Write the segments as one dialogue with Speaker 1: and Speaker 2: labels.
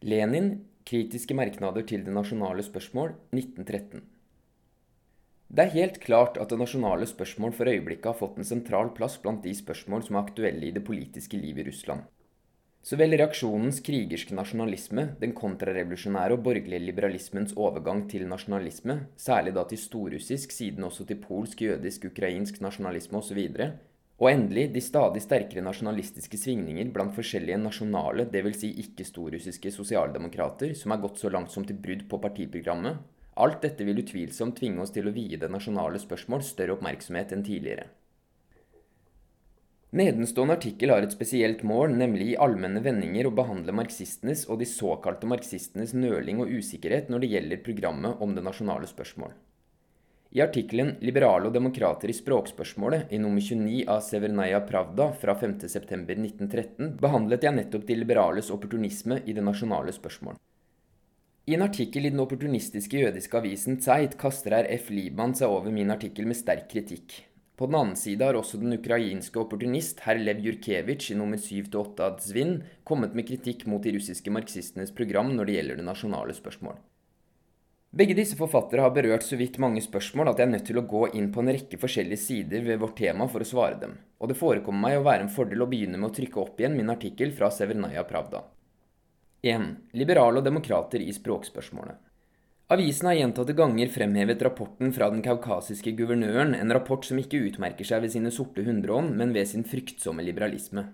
Speaker 1: Lenin kritiske merknader til det nasjonale spørsmål 1913. Det er helt klart at det nasjonale spørsmål for øyeblikket har fått en sentral plass blant de spørsmål som er aktuelle i det politiske livet i Russland. Så vel reaksjonens krigerske nasjonalisme, den kontrarevolusjonære og borgerlige liberalismens overgang til nasjonalisme, særlig da til storrussisk, siden også til polsk, jødisk, ukrainsk nasjonalisme osv., og endelig de stadig sterkere nasjonalistiske svingninger blant forskjellige nasjonale, dvs. Si ikke-storrussiske sosialdemokrater, som er gått så langt som til brudd på partiprogrammet, alt dette vil utvilsomt tvinge oss til å vie det nasjonale spørsmål større oppmerksomhet enn tidligere. Nedenstående artikkel har et spesielt mål, nemlig i allmenne vendinger å behandle marxistenes og de såkalte marxistenes nøling og usikkerhet når det gjelder programmet om det nasjonale spørsmål. I artikkelen 'Liberale og demokrater i språkspørsmålet' i nummer 29 av Severnaya Pravda fra 5.9.1913 behandlet jeg nettopp de liberales opportunisme i det nasjonale spørsmål. I en artikkel i den opportunistiske jødiske avisen Zeit kaster herr F. Liban seg over min artikkel med sterk kritikk. På den annen side har også den ukrainske opportunist herr Lev Jurkevitsj i nummer 7-8 av Zvin kommet med kritikk mot de russiske marxistenes program når det gjelder det nasjonale spørsmål. Begge disse forfattere har berørt så vidt mange spørsmål at jeg er nødt til å gå inn på en rekke forskjellige sider ved vårt tema for å svare dem, og det forekommer meg å være en fordel å begynne med å trykke opp igjen min artikkel fra Severnaya Pravda. 1. Liberale og demokrater i språkspørsmålet. Avisen har gjentatte ganger fremhevet rapporten fra den kaukasiske guvernøren, en rapport som ikke utmerker seg ved sine sorte hundreånd, men ved sin fryktsomme liberalisme.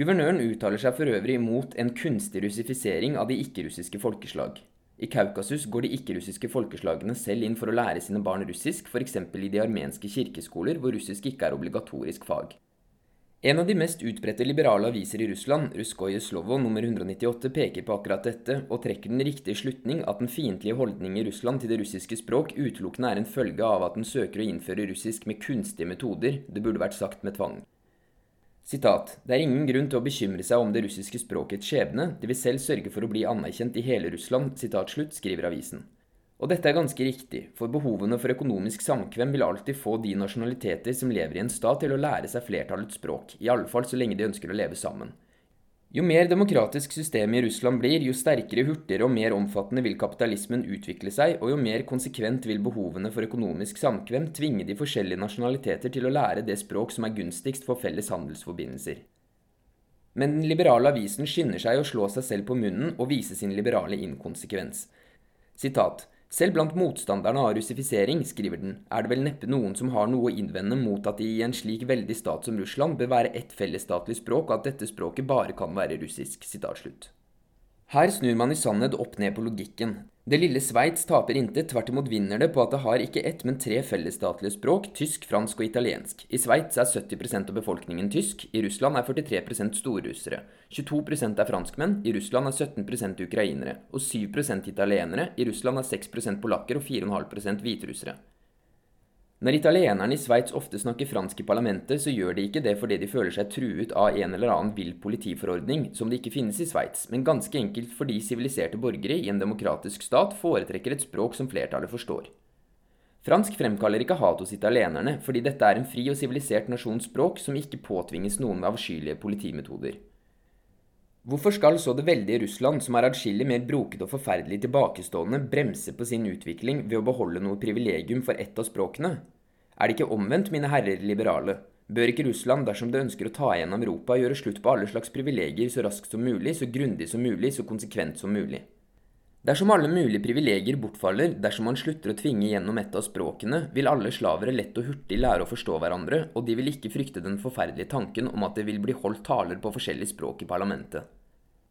Speaker 1: Guvernøren uttaler seg for øvrig imot en kunstig russifisering av de ikke-russiske folkeslag. I Kaukasus går de ikke-russiske folkeslagene selv inn for å lære sine barn russisk, f.eks. i de armenske kirkeskoler, hvor russisk ikke er obligatorisk fag. En av de mest utbredte liberale aviser i Russland, Ruskoje Slovo nummer 198, peker på akkurat dette, og trekker den riktige slutning at den fiendtlige holdningen i Russland til det russiske språk utelukkende er en følge av at den søker å innføre russisk med kunstige metoder, det burde vært sagt med tvang. Sitat, Det er ingen grunn til å bekymre seg om det russiske språkets skjebne, det vil selv sørge for å bli anerkjent i hele Russland, sitat slutt, skriver avisen. Og dette er ganske riktig, for behovene for økonomisk samkvem vil alltid få de nasjonaliteter som lever i en stat til å lære seg flertallets språk, i alle fall så lenge de ønsker å leve sammen. Jo mer demokratisk systemet i Russland blir, jo sterkere, hurtigere og mer omfattende vil kapitalismen utvikle seg, og jo mer konsekvent vil behovene for økonomisk samkvem tvinge de forskjellige nasjonaliteter til å lære det språk som er gunstigst for felles handelsforbindelser. Men den liberale avisen skynder seg å slå seg selv på munnen og vise sin liberale inkonsekvens. Sitat selv blant motstanderne av russifisering, skriver den, er det vel neppe noen som har noe å innvende mot at det i en slik veldig stat som Russland bør være ett fellesstatlig språk, og at dette språket bare kan være russisk. Her snur man i sannhet opp ned på logikken. Det lille Sveits taper intet, tvert imot vinner det på at det har ikke ett, men tre fellesstatlige språk, tysk, fransk og italiensk. I Sveits er 70% av befolkningen tysk, i Russland er 43% storrussere. 22% er franskmenn, i Russland er 17% ukrainere. Og 7% italienere, i Russland er 6% polakker og 4,5% hviterussere. Når italienerne i Sveits ofte snakker fransk i parlamentet, så gjør de ikke det fordi de føler seg truet av en eller annen vill politiforordning, som det ikke finnes i Sveits, men ganske enkelt fordi siviliserte borgere i en demokratisk stat foretrekker et språk som flertallet forstår. Fransk fremkaller ikke hat hos italienerne, fordi dette er en fri og sivilisert nasjons språk som ikke påtvinges noen avskyelige politimetoder. Hvorfor skal så det veldige Russland, som er adskillig mer brokete og forferdelig tilbakestående, bremse på sin utvikling ved å beholde noe privilegium for ett av språkene? Er det ikke omvendt, mine herrer liberale? Bør ikke Russland, dersom det ønsker å ta igjen Europa, gjøre slutt på alle slags privilegier så raskt som mulig, så grundig som mulig, så konsekvent som mulig? Dersom alle mulige privilegier bortfaller, dersom man slutter å tvinge gjennom et av språkene, vil alle slavere lett og hurtig lære å forstå hverandre, og de vil ikke frykte den forferdelige tanken om at det vil bli holdt taler på forskjellige språk i parlamentet.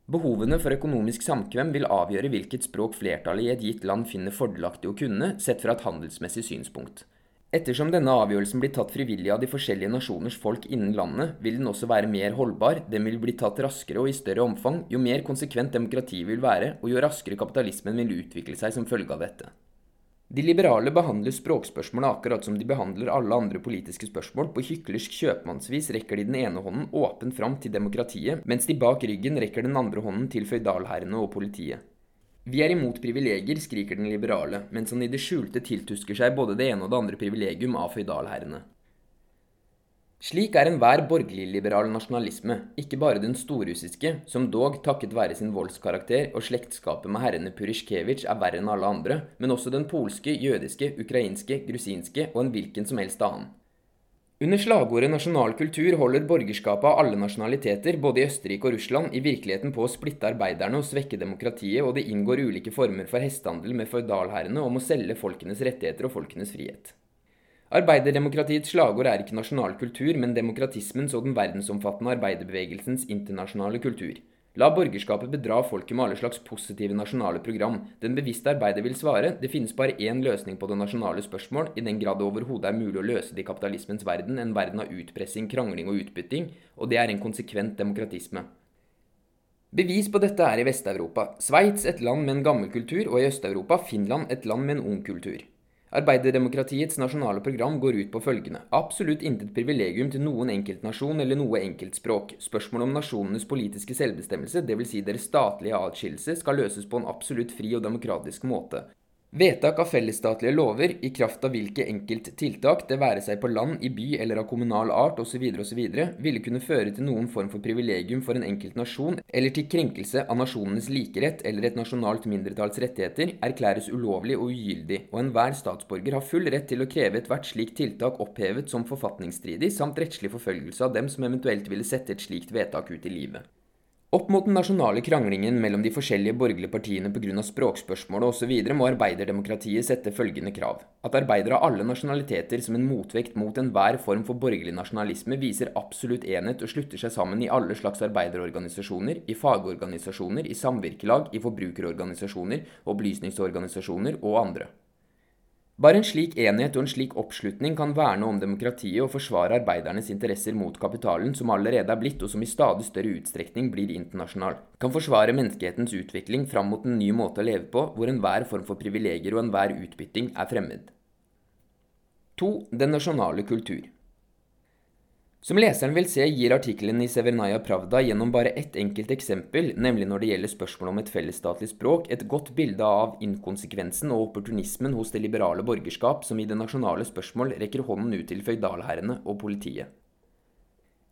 Speaker 1: Behovene for økonomisk samkvem vil avgjøre hvilket språk flertallet i et gitt land finner fordelaktig å kunne, sett fra et handelsmessig synspunkt. Ettersom denne avgjørelsen blir tatt frivillig av de forskjellige nasjoners folk innen landet, vil den også være mer holdbar, den vil bli tatt raskere og i større omfang, jo mer konsekvent demokratiet vil være, og jo raskere kapitalismen vil utvikle seg som følge av dette. De liberale behandler språkspørsmålet akkurat som de behandler alle andre politiske spørsmål. På hyklersk kjøpmannsvis rekker de den ene hånden åpent fram til demokratiet, mens de bak ryggen rekker den andre hånden til føydalherrene og politiet. Vi er imot privilegier, skriker den liberale, mens han i det skjulte tiltusker seg både det ene og det andre privilegium av føydalherrene. Slik er enhver borgerlig-liberal nasjonalisme, ikke bare den storrussiske, som dog, takket være sin voldskarakter og slektskapet med herrene Purisjkevitsj er verre enn alle andre, men også den polske, jødiske, ukrainske, grusinske og en hvilken som helst annen. Under slagordet nasjonal kultur holder borgerskapet av alle nasjonaliteter, både i Østerrike og Russland, i virkeligheten på å splitte arbeiderne og svekke demokratiet, og det inngår ulike former for hestehandel med føydalherrene om å selge folkenes rettigheter og folkenes frihet. Arbeiderdemokratiets slagord er ikke nasjonal kultur, men demokratismens og den verdensomfattende arbeiderbevegelsens internasjonale kultur. La borgerskapet bedra folket med alle slags positive nasjonale program. Den bevisste arbeider vil svare det finnes bare én løsning på det nasjonale spørsmål, i den grad det overhodet er mulig å løse det i kapitalismens verden, en verden av utpressing, krangling og utbytting, og det er en konsekvent demokratisme. Bevis på dette er i Vest-Europa. Sveits et land med en gammel kultur, og i Øst-Europa Finland et land med en ung kultur. Arbeiderդemokratiets nasjonale program går ut på følgende absolutt intet privilegium til noen enkeltnasjon eller noe enkeltspråk. Spørsmålet om nasjonenes politiske selvbestemmelse, dvs. Si deres statlige atskillelse, skal løses på en absolutt fri og demokratisk måte. Vedtak av fellesstatlige lover i kraft av hvilke enkelt tiltak, det være seg på land, i by eller av kommunal art osv., osv., ville kunne føre til noen form for privilegium for en enkelt nasjon, eller til krenkelse av nasjonenes likerett eller et nasjonalt mindretalls rettigheter, erklæres ulovlig og ugyldig, og enhver statsborger har full rett til å kreve ethvert slikt tiltak opphevet som forfatningsstridig, samt rettslig forfølgelse av dem som eventuelt ville sette et slikt vedtak ut i livet. Opp mot den nasjonale kranglingen mellom de forskjellige borgerlige partiene pga. språkspørsmålet osv. må arbeiderdemokratiet sette følgende krav. At arbeidere av alle nasjonaliteter som en motvekt mot enhver form for borgerlig nasjonalisme viser absolutt enhet og slutter seg sammen i alle slags arbeiderorganisasjoner, i fagorganisasjoner, i samvirkelag, i forbrukerorganisasjoner, opplysningsorganisasjoner og andre. Bare en slik enighet og en slik oppslutning kan verne om demokratiet og forsvare arbeidernes interesser mot kapitalen, som allerede er blitt, og som i stadig større utstrekning blir internasjonal, kan forsvare menneskehetens utvikling fram mot en ny måte å leve på, hvor enhver form for privilegier og enhver utbytting er fremmed. 2. Den nasjonale kultur. Som leseren vil se, gir artikkelen i Severnaya Pravda gjennom bare ett enkelt eksempel, nemlig når det gjelder spørsmålet om et fellesstatlig språk, et godt bilde av inkonsekvensen og opportunismen hos det liberale borgerskap, som i det nasjonale spørsmål rekker hånden ut til føydalherrene og politiet.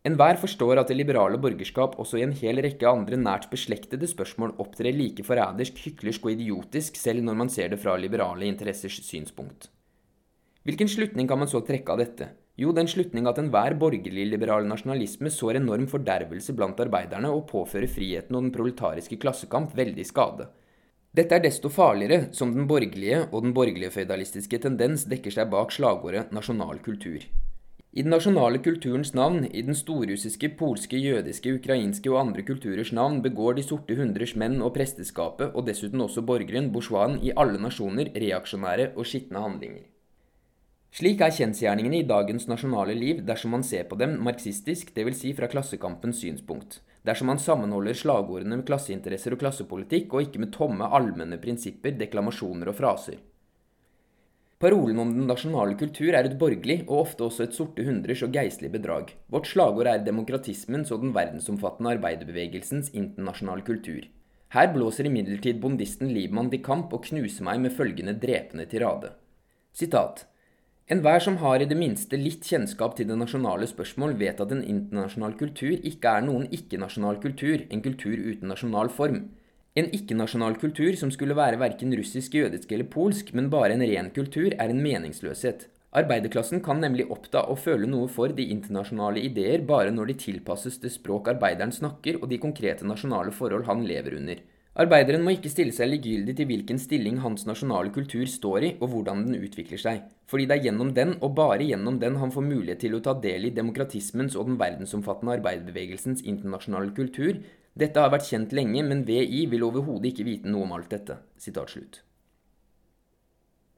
Speaker 1: Enhver forstår at det liberale borgerskap også i en hel rekke andre nært beslektede spørsmål opptrer like forrædersk, hyklersk og idiotisk selv når man ser det fra liberale interessers synspunkt. Hvilken slutning kan man så trekke av dette? Jo, den slutning at enhver borgerlig-liberal nasjonalisme sår enorm fordervelse blant arbeiderne og påfører friheten og den proletariske klassekamp veldig skade. Dette er desto farligere som den borgerlige og den borgerlige føydalistiske tendens dekker seg bak slagordet nasjonal kultur. I den nasjonale kulturens navn, i den storrussiske, polske, jødiske, ukrainske og andre kulturers navn begår de sorte hundrers menn og presteskapet, og dessuten også borgeren, bourgeoisen, i alle nasjoner reaksjonære og skitne handlinger. Slik er kjensgjerningene i dagens nasjonale liv dersom man ser på dem marxistisk, dvs. Si fra klassekampens synspunkt. Dersom man sammenholder slagordene med klasseinteresser og klassepolitikk, og ikke med tomme, allmenne prinsipper, deklamasjoner og fraser. Parolen om den nasjonale kultur er et borgerlig, og ofte også et sorte hundres og geistlig bedrag. Vårt slagord er demokratismens og den verdensomfattende arbeiderbevegelsens internasjonale kultur. Her blåser imidlertid bondisten Liebmann de Kamp og knuser meg med følgende drepende tirade. Sitat. Enhver som har i det minste litt kjennskap til det nasjonale spørsmål, vet at en internasjonal kultur ikke er noen ikke-nasjonal kultur, en kultur uten nasjonal form. En ikke-nasjonal kultur som skulle være verken russisk, jødisk eller polsk, men bare en ren kultur, er en meningsløshet. Arbeiderklassen kan nemlig oppta og føle noe for de internasjonale ideer bare når de tilpasses det språk arbeideren snakker og de konkrete nasjonale forhold han lever under. Arbeideren må ikke stille seg likegyldig til hvilken stilling hans nasjonale kultur står i, og hvordan den utvikler seg, fordi det er gjennom den, og bare gjennom den, han får mulighet til å ta del i demokratismens og den verdensomfattende arbeiderbevegelsens internasjonale kultur. Dette har vært kjent lenge, men VI vil overhodet ikke vite noe om alt dette.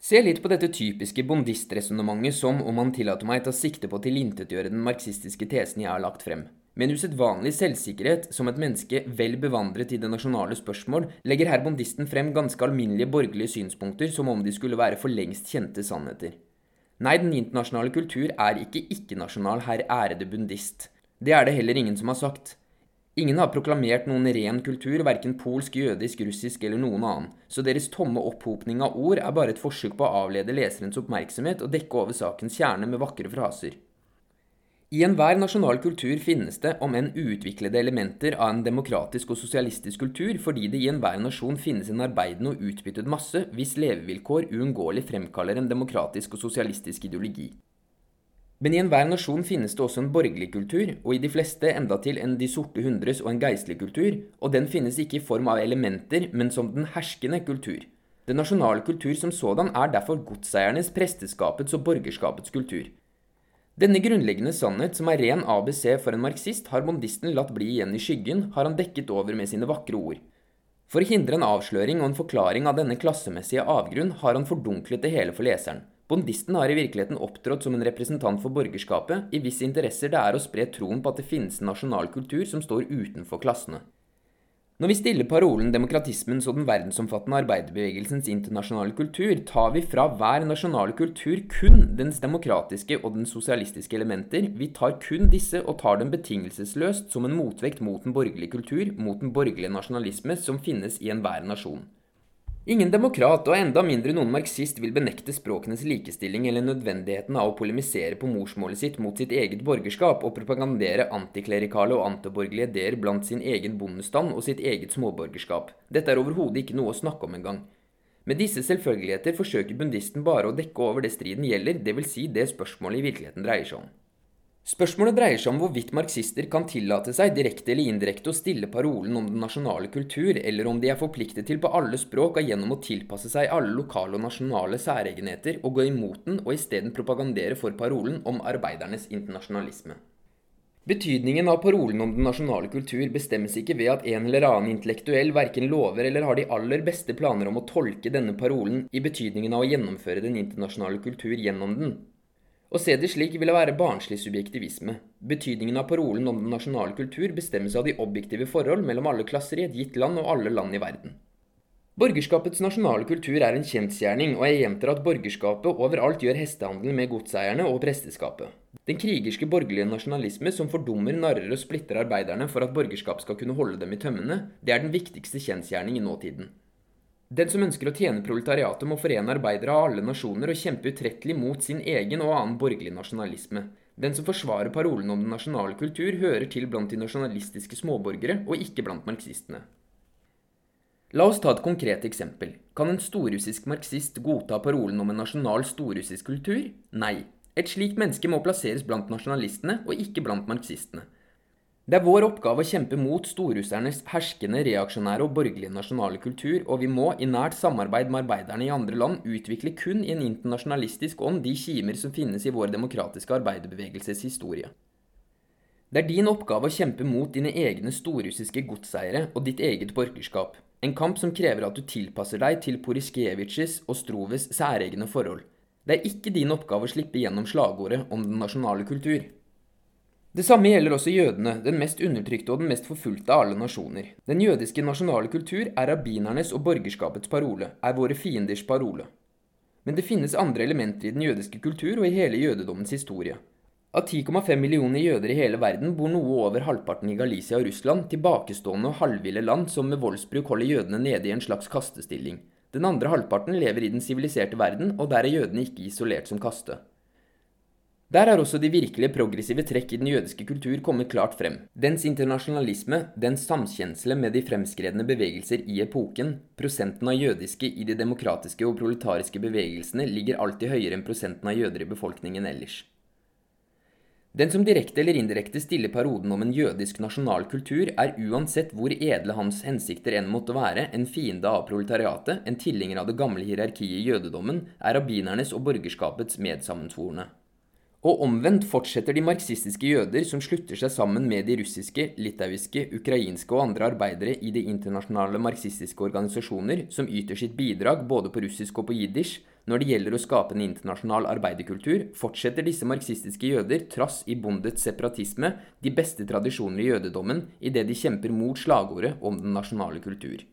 Speaker 1: Se litt på dette typiske bondistresonnementet som, om han tillater meg, ta sikte på å tilintetgjøre den marxistiske tesen jeg har lagt frem. Med en usedvanlig selvsikkerhet som et menneske vel bevandret i det nasjonale spørsmål, legger her bondisten frem ganske alminnelige borgerlige synspunkter som om de skulle være for lengst kjente sannheter. Nei, den internasjonale kultur er ikke ikke-nasjonal, herr ærede bundist. Det er det heller ingen som har sagt. Ingen har proklamert noen ren kultur, verken polsk, jødisk, russisk eller noen annen, så deres tomme opphopning av ord er bare et forsøk på å avlede leserens oppmerksomhet og dekke over sakens kjerne med vakre fraser. I enhver nasjonal kultur finnes det, om enn uutviklede elementer av en demokratisk og sosialistisk kultur, fordi det i enhver nasjon finnes en arbeidende og utbyttet masse hvis levevilkår uunngåelig fremkaller en demokratisk og sosialistisk ideologi. Men i enhver nasjon finnes det også en borgerlig kultur, og i de fleste endatil en De sorte hundres og en geistlig kultur, og den finnes ikke i form av elementer, men som den herskende kultur. Den nasjonale kultur som sådan er derfor godseiernes, presteskapets og borgerskapets kultur. Denne grunnleggende sannhet, som er ren ABC for en marxist, har bondisten latt bli igjen i skyggen, har han dekket over med sine vakre ord. For å hindre en avsløring og en forklaring av denne klassemessige avgrunn, har han fordunklet det hele for leseren. Bondisten har i virkeligheten opptrådt som en representant for borgerskapet, i hvis interesser det er å spre troen på at det finnes en nasjonal kultur som står utenfor klassene. Når vi stiller parolen demokratismens og den verdensomfattende arbeiderbevegelsens internasjonale kultur, tar vi fra hver nasjonale kultur kun dens demokratiske og den sosialistiske elementer. Vi tar kun disse og tar dem betingelsesløst som en motvekt mot den borgerlige kultur, mot den borgerlige nasjonalisme som finnes i enhver nasjon. Ingen demokrat, og enda mindre noen marxist, vil benekte språkenes likestilling eller nødvendigheten av å polemisere på morsmålet sitt mot sitt eget borgerskap og propagandere antiklerikale og antiborgerlige ideer blant sin egen bondestand og sitt eget småborgerskap. Dette er overhodet ikke noe å snakke om engang. Med disse selvfølgeligheter forsøker bundisten bare å dekke over det striden gjelder, dvs. Si det spørsmålet i virkeligheten dreier seg om. Spørsmålet dreier seg om hvorvidt marxister kan tillate seg direkte eller indirekte å stille parolen om den nasjonale kultur, eller om de er forpliktet til på alle språk og gjennom å tilpasse seg alle lokale og nasjonale særegenheter og gå imot den og isteden propagandere for parolen om arbeidernes internasjonalisme. Betydningen av parolen om den nasjonale kultur bestemmes ikke ved at en eller annen intellektuell verken lover eller har de aller beste planer om å tolke denne parolen i betydningen av å gjennomføre den internasjonale kultur gjennom den, å se det slik ville være barnslig subjektivisme. Betydningen av parolen om den nasjonale kultur bestemmes av de objektive forhold mellom alle klasser i et gitt land og alle land i verden. Borgerskapets nasjonale kultur er en kjensgjerning, og jeg gjentar at borgerskapet overalt gjør hestehandel med godseierne og presteskapet. Den krigerske borgerlige nasjonalisme som fordummer, narrer og splitter arbeiderne for at borgerskap skal kunne holde dem i tømmene, det er den viktigste kjensgjerning i nåtiden. Den som ønsker å tjene proletariatet, må forene arbeidere av alle nasjoner og kjempe utrettelig mot sin egen og annen borgerlig nasjonalisme. Den som forsvarer parolen om den nasjonale kultur, hører til blant de nasjonalistiske småborgere, og ikke blant marxistene. La oss ta et konkret eksempel. Kan en storrussisk marxist godta parolen om en nasjonal storrussisk kultur? Nei. Et slikt menneske må plasseres blant nasjonalistene, og ikke blant marxistene. Det er vår oppgave å kjempe mot storrussernes herskende, reaksjonære og borgerlige nasjonale kultur, og vi må, i nært samarbeid med arbeiderne i andre land, utvikle kun i en internasjonalistisk ånd de kimer som finnes i vår demokratiske arbeiderbevegelses historie. Det er din oppgave å kjempe mot dine egne storrussiske godseiere og ditt eget borgerskap. En kamp som krever at du tilpasser deg til Poriskevitsjs og Stroves særegne forhold. Det er ikke din oppgave å slippe gjennom slagordet om den nasjonale kultur. Det samme gjelder også jødene, den mest undertrykte og den mest forfulgte av alle nasjoner. Den jødiske nasjonale kultur er rabbinernes og borgerskapets parole, er våre fienders parole. Men det finnes andre elementer i den jødiske kultur og i hele jødedommens historie. Av 10,5 millioner jøder i hele verden bor noe over halvparten i Galicia og Russland, tilbakestående og halvville land som med voldsbruk holder jødene nede i en slags kastestilling. Den andre halvparten lever i den siviliserte verden, og der er jødene ikke isolert som kaste. Der har også de virkelige progressive trekk i den jødiske kultur kommet klart frem. Dens internasjonalisme, dens samkjensle med de fremskredne bevegelser i epoken, prosenten av jødiske i de demokratiske og proletariske bevegelsene ligger alltid høyere enn prosenten av jøder i befolkningen ellers. Den som direkte eller indirekte stiller paroden om en jødisk nasjonal kultur, er uansett hvor edle hans hensikter enn måtte være, en fiende av proletariatet, en tilhenger av det gamle hierarkiet i jødedommen, er rabbinernes og borgerskapets medsammensvorne. Og omvendt fortsetter de marxistiske jøder som slutter seg sammen med de russiske, litauiske, ukrainske og andre arbeidere i de internasjonale marxistiske organisasjoner som yter sitt bidrag både på russisk og på jiddisch når det gjelder å skape en internasjonal arbeiderkultur, fortsetter disse marxistiske jøder, trass i bondets separatisme, de beste tradisjoner i jødedommen idet de kjemper mot slagordet om den nasjonale kultur.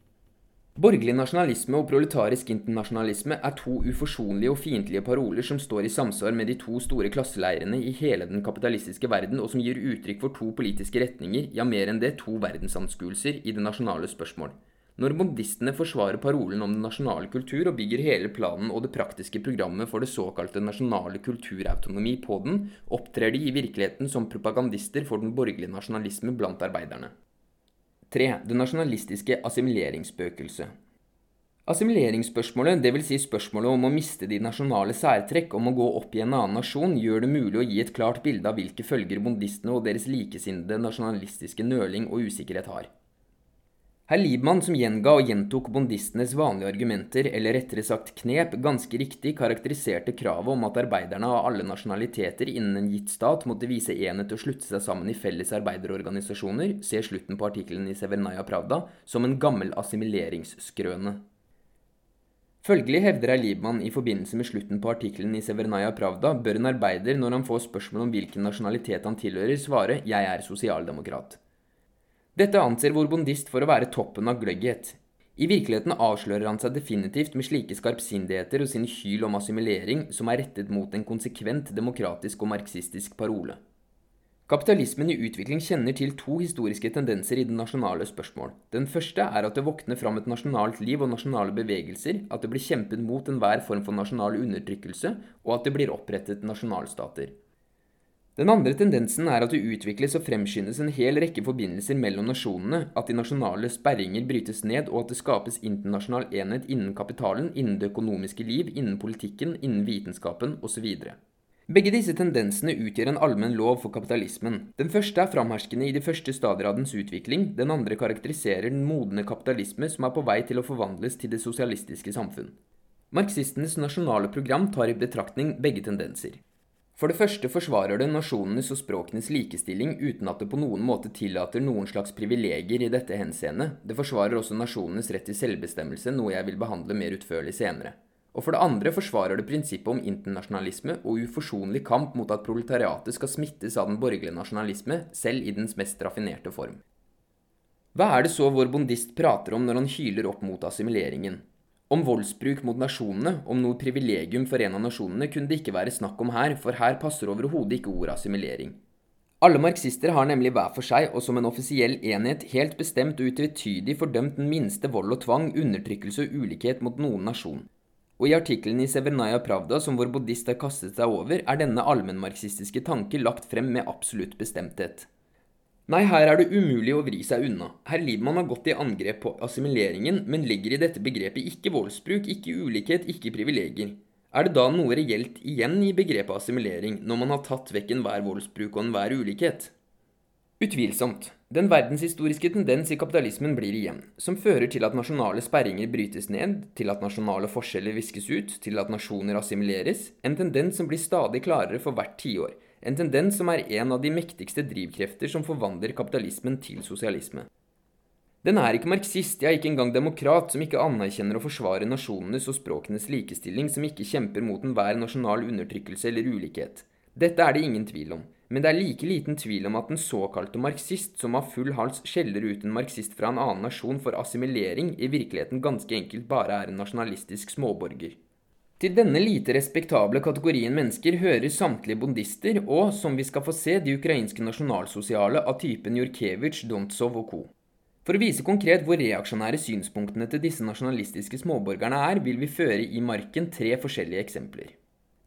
Speaker 1: Borgerlig nasjonalisme og proletarisk internasjonalisme er to uforsonlige og fiendtlige paroler som står i samsvar med de to store klasseleirene i hele den kapitalistiske verden, og som gir uttrykk for to politiske retninger, ja mer enn det, to verdensanskuelser i det nasjonale spørsmål. Bondistene forsvarer parolen om den nasjonale kultur og bygger hele planen og det praktiske programmet for det såkalte nasjonale kulturautonomi på den, opptrer de i virkeligheten som propagandister for den borgerlige nasjonalisme blant arbeiderne. 3. Det nasjonalistiske assimileringsspøkelset. Assimileringsspørsmålet, dvs. Si spørsmålet om å miste de nasjonale særtrekk, om å gå opp i en annen nasjon, gjør det mulig å gi et klart bilde av hvilke følger bondistene og deres likesinnede nasjonalistiske nøling og usikkerhet har. Herr Liebmann, som gjenga og gjentok bondistenes vanlige argumenter, eller rettere sagt knep, ganske riktig karakteriserte kravet om at arbeiderne av alle nasjonaliteter innen en gitt stat måtte vise enhet og slutte seg sammen i felles arbeiderorganisasjoner, se slutten på artikkelen i Severnaya Pravda, som en gammel assimileringsskrøne. Følgelig hevder herr Liebmann i forbindelse med slutten på artikkelen i Severnaya Pravda, bør en arbeider, når han får spørsmål om hvilken nasjonalitet han tilhører, svare 'jeg er sosialdemokrat'. Dette anser vorbondist for å være toppen av gløgghet. I virkeligheten avslører han seg definitivt med slike skarpsindigheter og sin hyl om assimilering som er rettet mot en konsekvent demokratisk og marxistisk parole. Kapitalismen i utvikling kjenner til to historiske tendenser i det nasjonale spørsmål. Den første er at det våkner fram et nasjonalt liv og nasjonale bevegelser, at det blir kjempet mot enhver form for nasjonal undertrykkelse, og at det blir opprettet nasjonalstater. Den andre tendensen er at det utvikles og fremskyndes en hel rekke forbindelser mellom nasjonene, at de nasjonale sperringer brytes ned, og at det skapes internasjonal enhet innen kapitalen, innen det økonomiske liv, innen politikken, innen vitenskapen osv. Begge disse tendensene utgjør en allmenn lov for kapitalismen. Den første er framherskende i de første stadier av dens utvikling, den andre karakteriserer den modne kapitalisme som er på vei til å forvandles til det sosialistiske samfunn. Marxistenes nasjonale program tar i betraktning begge tendenser. For det første forsvarer det nasjonenes og språkenes likestilling uten at det på noen måte tillater noen slags privilegier i dette henseende. Det forsvarer også nasjonenes rett til selvbestemmelse, noe jeg vil behandle mer utførlig senere. Og for det andre forsvarer det prinsippet om internasjonalisme og uforsonlig kamp mot at proletariatet skal smittes av den borgerlige nasjonalisme, selv i dens mest raffinerte form. Hva er det så vår bondist prater om når han hyler opp mot assimileringen? Om voldsbruk mot nasjonene, om noe privilegium for en av nasjonene, kunne det ikke være snakk om her, for her passer overhodet ikke ordet assimilering. Alle marxister har nemlig hver for seg og som en offisiell enhet helt bestemt og utvetydig fordømt den minste vold og tvang, undertrykkelse og ulikhet mot noen nasjon. Og i artikkelen i Severnaya Pravda som vår buddhist har kastet seg over, er denne allmennmarxistiske tanke lagt frem med absolutt bestemthet. Nei, her er det umulig å vri seg unna. Herr Liebmann har gått i angrep på assimileringen, men legger i dette begrepet ikke voldsbruk, ikke ulikhet, ikke privilegier. Er det da noe reelt igjen i begrepet assimilering, når man har tatt vekk enhver voldsbruk og enhver ulikhet? Utvilsomt. Den verdenshistoriske tendens i kapitalismen blir igjen, som fører til at nasjonale sperringer brytes ned, til at nasjonale forskjeller viskes ut, til at nasjoner assimileres, en tendens som blir stadig klarere for hvert tiår en tendens som er en av de mektigste drivkrefter som forvandler kapitalismen til sosialisme. Den er ikke marxist, ja, ikke engang demokrat, som ikke anerkjenner og forsvarer nasjonenes og språkenes likestilling, som ikke kjemper mot enhver nasjonal undertrykkelse eller ulikhet. Dette er det ingen tvil om, men det er like liten tvil om at den såkalte marxist, som av full hals skjeller ut en marxist fra en annen nasjon for assimilering, i virkeligheten ganske enkelt bare er en nasjonalistisk småborger. Til denne lite respektable kategorien mennesker hører samtlige bondister og, som vi skal få se, de ukrainske nasjonalsosiale av typen Jurkevitsj, Dontsov og co. For å vise konkret hvor reaksjonære synspunktene til disse nasjonalistiske småborgerne er, vil vi føre i marken tre forskjellige eksempler.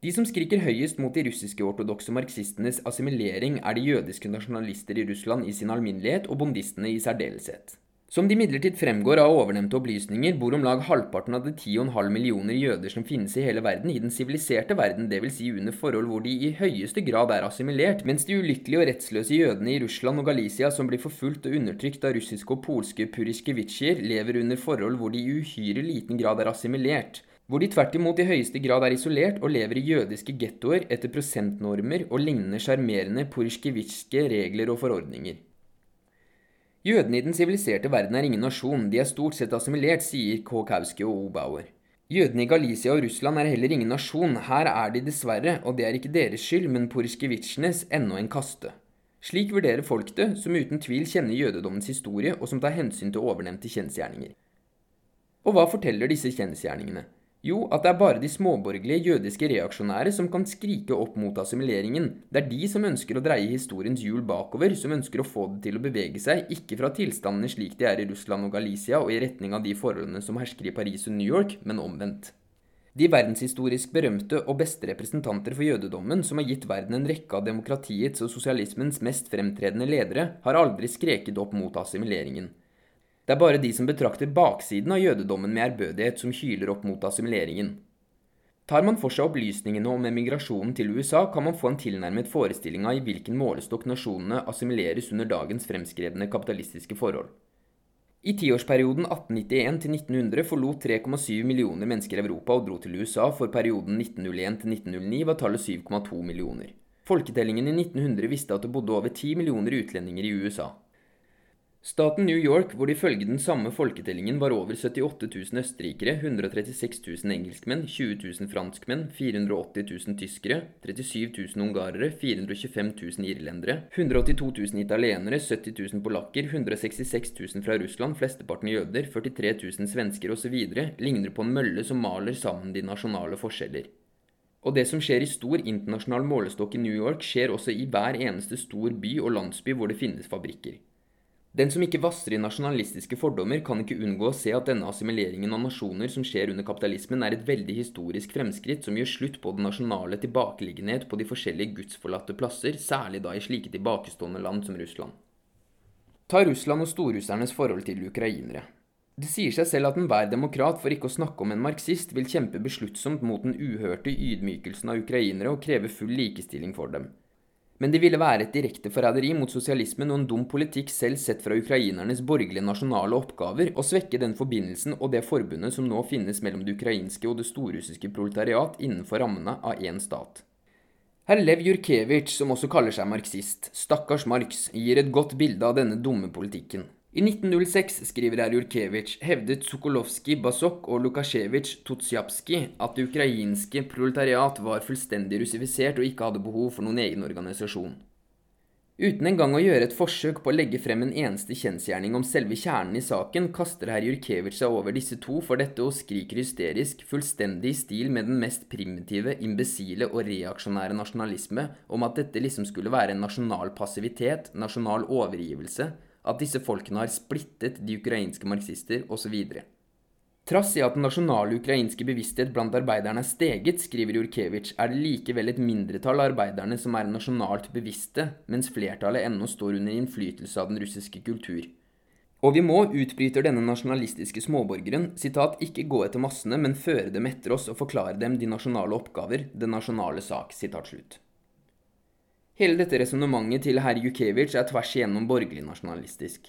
Speaker 1: De som skriker høyest mot de russiske ortodokse marxistenes assimilering, er de jødiske nasjonalister i Russland i sin alminnelighet, og bondistene i særdeleshet. Som det imidlertid fremgår av ovennevnte opplysninger, bor om lag halvparten av de 10,5 millioner jøder som finnes i hele verden, i den siviliserte verden, dvs. Si under forhold hvor de i høyeste grad er assimilert, mens de ulykkelige og rettsløse jødene i Russland og Galicia, som blir forfulgt og undertrykt av russiske og polske puriskevitsjer, lever under forhold hvor de i uhyre liten grad er assimilert, hvor de tvert imot i høyeste grad er isolert og lever i jødiske gettoer etter prosentnormer og lignende sjarmerende puriskevitsjske regler og forordninger. Jødene i den siviliserte verden er ingen nasjon, de er stort sett assimilert, sier Kåkowski og Obauer. Jødene i Galicia og Russland er heller ingen nasjon, her er de dessverre, og det er ikke deres skyld, men poriskevitsjenes ennå en kaste. Slik vurderer folk det, som uten tvil kjenner jødedommens historie, og som tar hensyn til ovennevnte kjensgjerninger. Og hva forteller disse kjensgjerningene? Jo, at det er bare de småborgerlige jødiske reaksjonære som kan skrike opp mot assimileringen. Det er de som ønsker å dreie historiens hjul bakover, som ønsker å få det til å bevege seg, ikke fra tilstandene slik de er i Russland og Galicia og i retning av de forholdene som hersker i Paris og New York, men omvendt. De verdenshistorisk berømte og beste representanter for jødedommen, som har gitt verden en rekke av demokratiets og sosialismens mest fremtredende ledere, har aldri skreket opp mot assimileringen. Det er bare de som betrakter baksiden av jødedommen med ærbødighet, som hyler opp mot assimileringen. Tar man for seg opplysningene om emigrasjonen til USA, kan man få en tilnærmet forestilling av i hvilken målestokk nasjonene assimileres under dagens fremskrevne kapitalistiske forhold. I tiårsperioden 1891 til 1900 forlot 3,7 millioner mennesker Europa og dro til USA. For perioden 1901 til 1909 var tallet 7,2 millioner. Folketellingen i 1900 visste at det bodde over 10 millioner utlendinger i USA. Staten New York, hvor det ifølge den samme folketellingen var over 78 000 østerrikere, 136 000 engelskmenn, 20 000 franskmenn, 480 000 tyskere, 37 000 ungarere, 425 000 irlendere, 182 000 italienere, 70 000 polakker, 166 000 fra Russland, flesteparten jøder, 43 000 svensker osv., ligner på en mølle som maler sammen de nasjonale forskjeller. Og det som skjer i stor internasjonal målestokk i New York, skjer også i hver eneste stor by og landsby hvor det finnes fabrikker. Den som ikke vasser i nasjonalistiske fordommer, kan ikke unngå å se at denne assimileringen av nasjoner som skjer under kapitalismen, er et veldig historisk fremskritt som gjør slutt på den nasjonale tilbakeliggenhet på de forskjellige gudsforlatte plasser, særlig da i slike tilbakestående land som Russland. Ta Russland og storrussernes forhold til ukrainere. Det sier seg selv at enhver demokrat, for ikke å snakke om en marxist, vil kjempe besluttsomt mot den uhørte ydmykelsen av ukrainere og kreve full likestilling for dem. Men det ville være et direkte forræderi mot sosialismen og en dum politikk selv sett fra ukrainernes borgerlige nasjonale oppgaver å svekke den forbindelsen og det forbundet som nå finnes mellom det ukrainske og det storrussiske proletariat innenfor rammene av én stat. Herr Lev Jurkevitsj, som også kaller seg marxist, stakkars Marx, gir et godt bilde av denne dumme politikken. I 1906, skriver Jurkevitsj, hevdet Sokolovskij, Basok og Lukasjevitsj Tutsjapskij at det ukrainske proletariat var fullstendig russifisert og ikke hadde behov for noen egen organisasjon. Uten engang å gjøre et forsøk på å legge frem en eneste kjensgjerning om selve kjernen i saken, kaster herr Jurkevitsj seg over disse to for dette og skriker hysterisk, fullstendig i stil med den mest primitive, imbesile og reaksjonære nasjonalisme, om at dette liksom skulle være en nasjonal passivitet, nasjonal overgivelse, at disse folkene har splittet de ukrainske marxister osv. Trass i at den nasjonale ukrainske bevissthet blant arbeiderne er steget, skriver Jurkevitsj, er det likevel et mindretall av arbeiderne som er nasjonalt bevisste, mens flertallet ennå står under innflytelse av den russiske kultur. Og vi må, utbryter denne nasjonalistiske småborgeren, sitat, ikke gå etter massene, men føre dem etter oss og forklare dem de nasjonale oppgaver, den nasjonale sak. sitat slutt. Hele dette resonnementet til herr Jukevic er tvers igjennom borgerlig nasjonalistisk.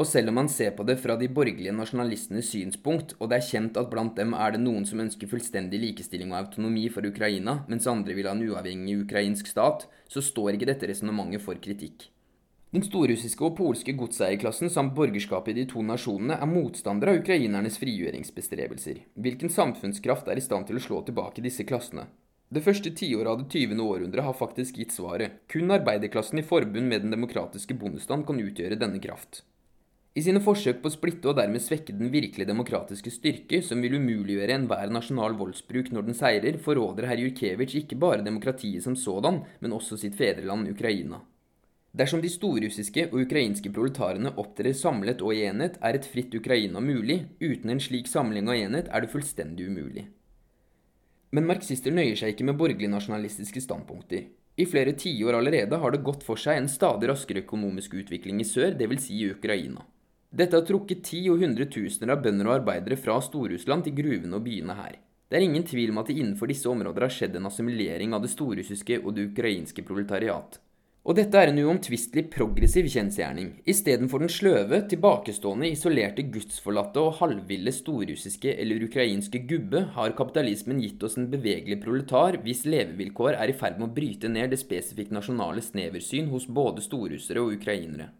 Speaker 1: Og selv om man ser på det fra de borgerlige nasjonalistenes synspunkt, og det er kjent at blant dem er det noen som ønsker fullstendig likestilling og autonomi for Ukraina, mens andre vil ha en uavhengig ukrainsk stat, så står ikke dette resonnementet for kritikk. Den storrussiske og polske godseierklassen samt borgerskapet i de to nasjonene er motstandere av ukrainernes frigjøringsbestrebelser. Hvilken samfunnskraft er i stand til å slå tilbake disse klassene? Det første tiåret av det 20. århundret har faktisk gitt svaret. Kun arbeiderklassen i forbund med den demokratiske bondestand kan utgjøre denne kraft. I sine forsøk på å splitte og dermed svekke den virkelig demokratiske styrke, som vil umuliggjøre enhver nasjonal voldsbruk når den seirer, forråder herr Jurkevitsj ikke bare demokratiet som sådan, men også sitt fedreland Ukraina. Dersom de storrussiske og ukrainske proletarene opptrer samlet og i enhet, er et fritt Ukraina mulig. Uten en slik samling og enhet er det fullstendig umulig. Men marxister nøyer seg ikke med borgerlig-nasjonalistiske standpunkter. I flere tiår allerede har det gått for seg en stadig raskere økonomisk utvikling i sør, dvs. Si i Ukraina. Dette har trukket ti og hundretusener av bønder og arbeidere fra Stor-Russland til gruvene og byene her. Det er ingen tvil om at det innenfor disse områder har skjedd en assimilering av det storrussiske og det ukrainske proletariat. Og dette er en uomtvistelig progressiv kjensgjerning. Istedenfor den sløve, tilbakestående, isolerte, gudsforlatte og halvville storrussiske eller ukrainske gubbe, har kapitalismen gitt oss en bevegelig proletar hvis levevilkår er i ferd med å bryte ned det spesifikt nasjonale sneversyn hos både storrussere og ukrainere.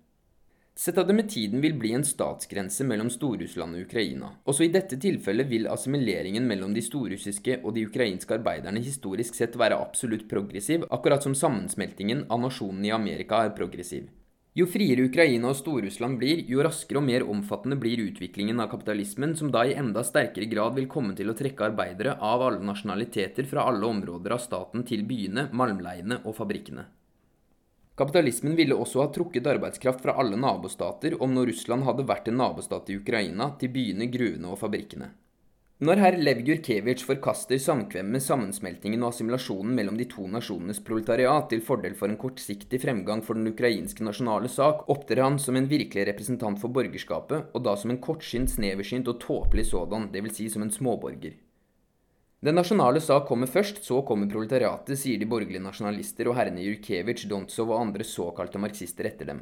Speaker 1: Sett at det med tiden vil bli en statsgrense mellom Storrussland og Ukraina. Også i dette tilfellet vil assimileringen mellom de storrussiske og de ukrainske arbeiderne historisk sett være absolutt progressiv, akkurat som sammensmeltingen av nasjonene i Amerika er progressiv. Jo friere Ukraina og Stor-Russland blir, jo raskere og mer omfattende blir utviklingen av kapitalismen, som da i enda sterkere grad vil komme til å trekke arbeidere av alle nasjonaliteter fra alle områder av staten til byene, malmleiene og fabrikkene. Kapitalismen ville også ha trukket arbeidskraft fra alle nabostater om når Russland hadde vært en nabostat i Ukraina, til byene, gruvene og fabrikkene. Når herr Lev Jurkevitsj forkaster samkvem med sammensmeltingen og assimilasjonen mellom de to nasjonenes proletariat til fordel for en kortsiktig fremgang for den ukrainske nasjonale sak, opptrer han som en virkelig representant for borgerskapet, og da som en kortsynt, sneversynt og tåpelig sådan, dvs. Si som en småborger. Den nasjonale sak kommer først, så kommer proletariatet, sier de borgerlige nasjonalister og herrene Jurkevitsj, Dontsov og andre såkalte marxister etter dem.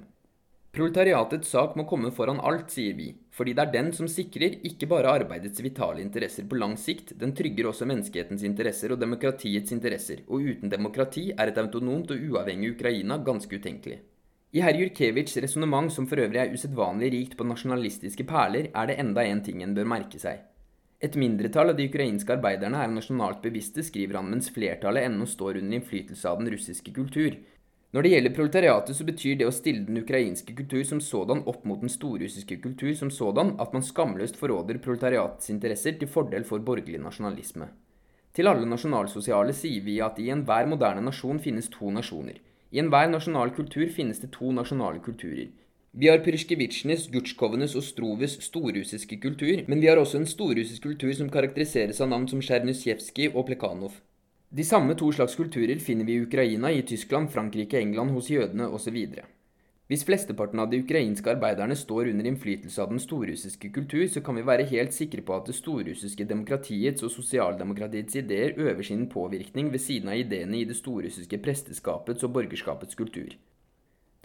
Speaker 1: Proletariatets sak må komme foran alt, sier vi, fordi det er den som sikrer ikke bare arbeidets vitale interesser på lang sikt, den trygger også menneskehetens interesser og demokratiets interesser, og uten demokrati er et autonomt og uavhengig Ukraina ganske utenkelig. I herr Jurkevitsjs resonnement, som for øvrig er usedvanlig rikt på nasjonalistiske perler, er det enda en ting en bør merke seg. Et mindretall av de ukrainske arbeiderne er nasjonalt bevisste, skriver han, mens flertallet ennå står under innflytelse av den russiske kultur, når det gjelder proletariatet, så betyr det å stille den ukrainske kultur som sådan opp mot den storrussiske kultur som sådan at man skamløst forråder proletariatets interesser til fordel for borgerlig nasjonalisme. Til alle nasjonalsosiale sier vi at i enhver moderne nasjon finnes to nasjoner. I enhver nasjonal kultur finnes det to nasjonale kulturer. Vi har Pyrskjevitsjnes, Gutsjkovenes og Stroves storrussiske kultur, men vi har også en storrussisk kultur som karakteriseres av navn som Tsjernysjevskij og Plekanov. De samme to slags kulturer finner vi i Ukraina, i Tyskland, Frankrike, England, hos jødene osv. Hvis flesteparten av de ukrainske arbeiderne står under innflytelse av den storrussiske kultur, så kan vi være helt sikre på at det storrussiske demokratiets og sosialdemokratiets ideer øver sin påvirkning ved siden av ideene i det storrussiske presteskapets og borgerskapets kultur.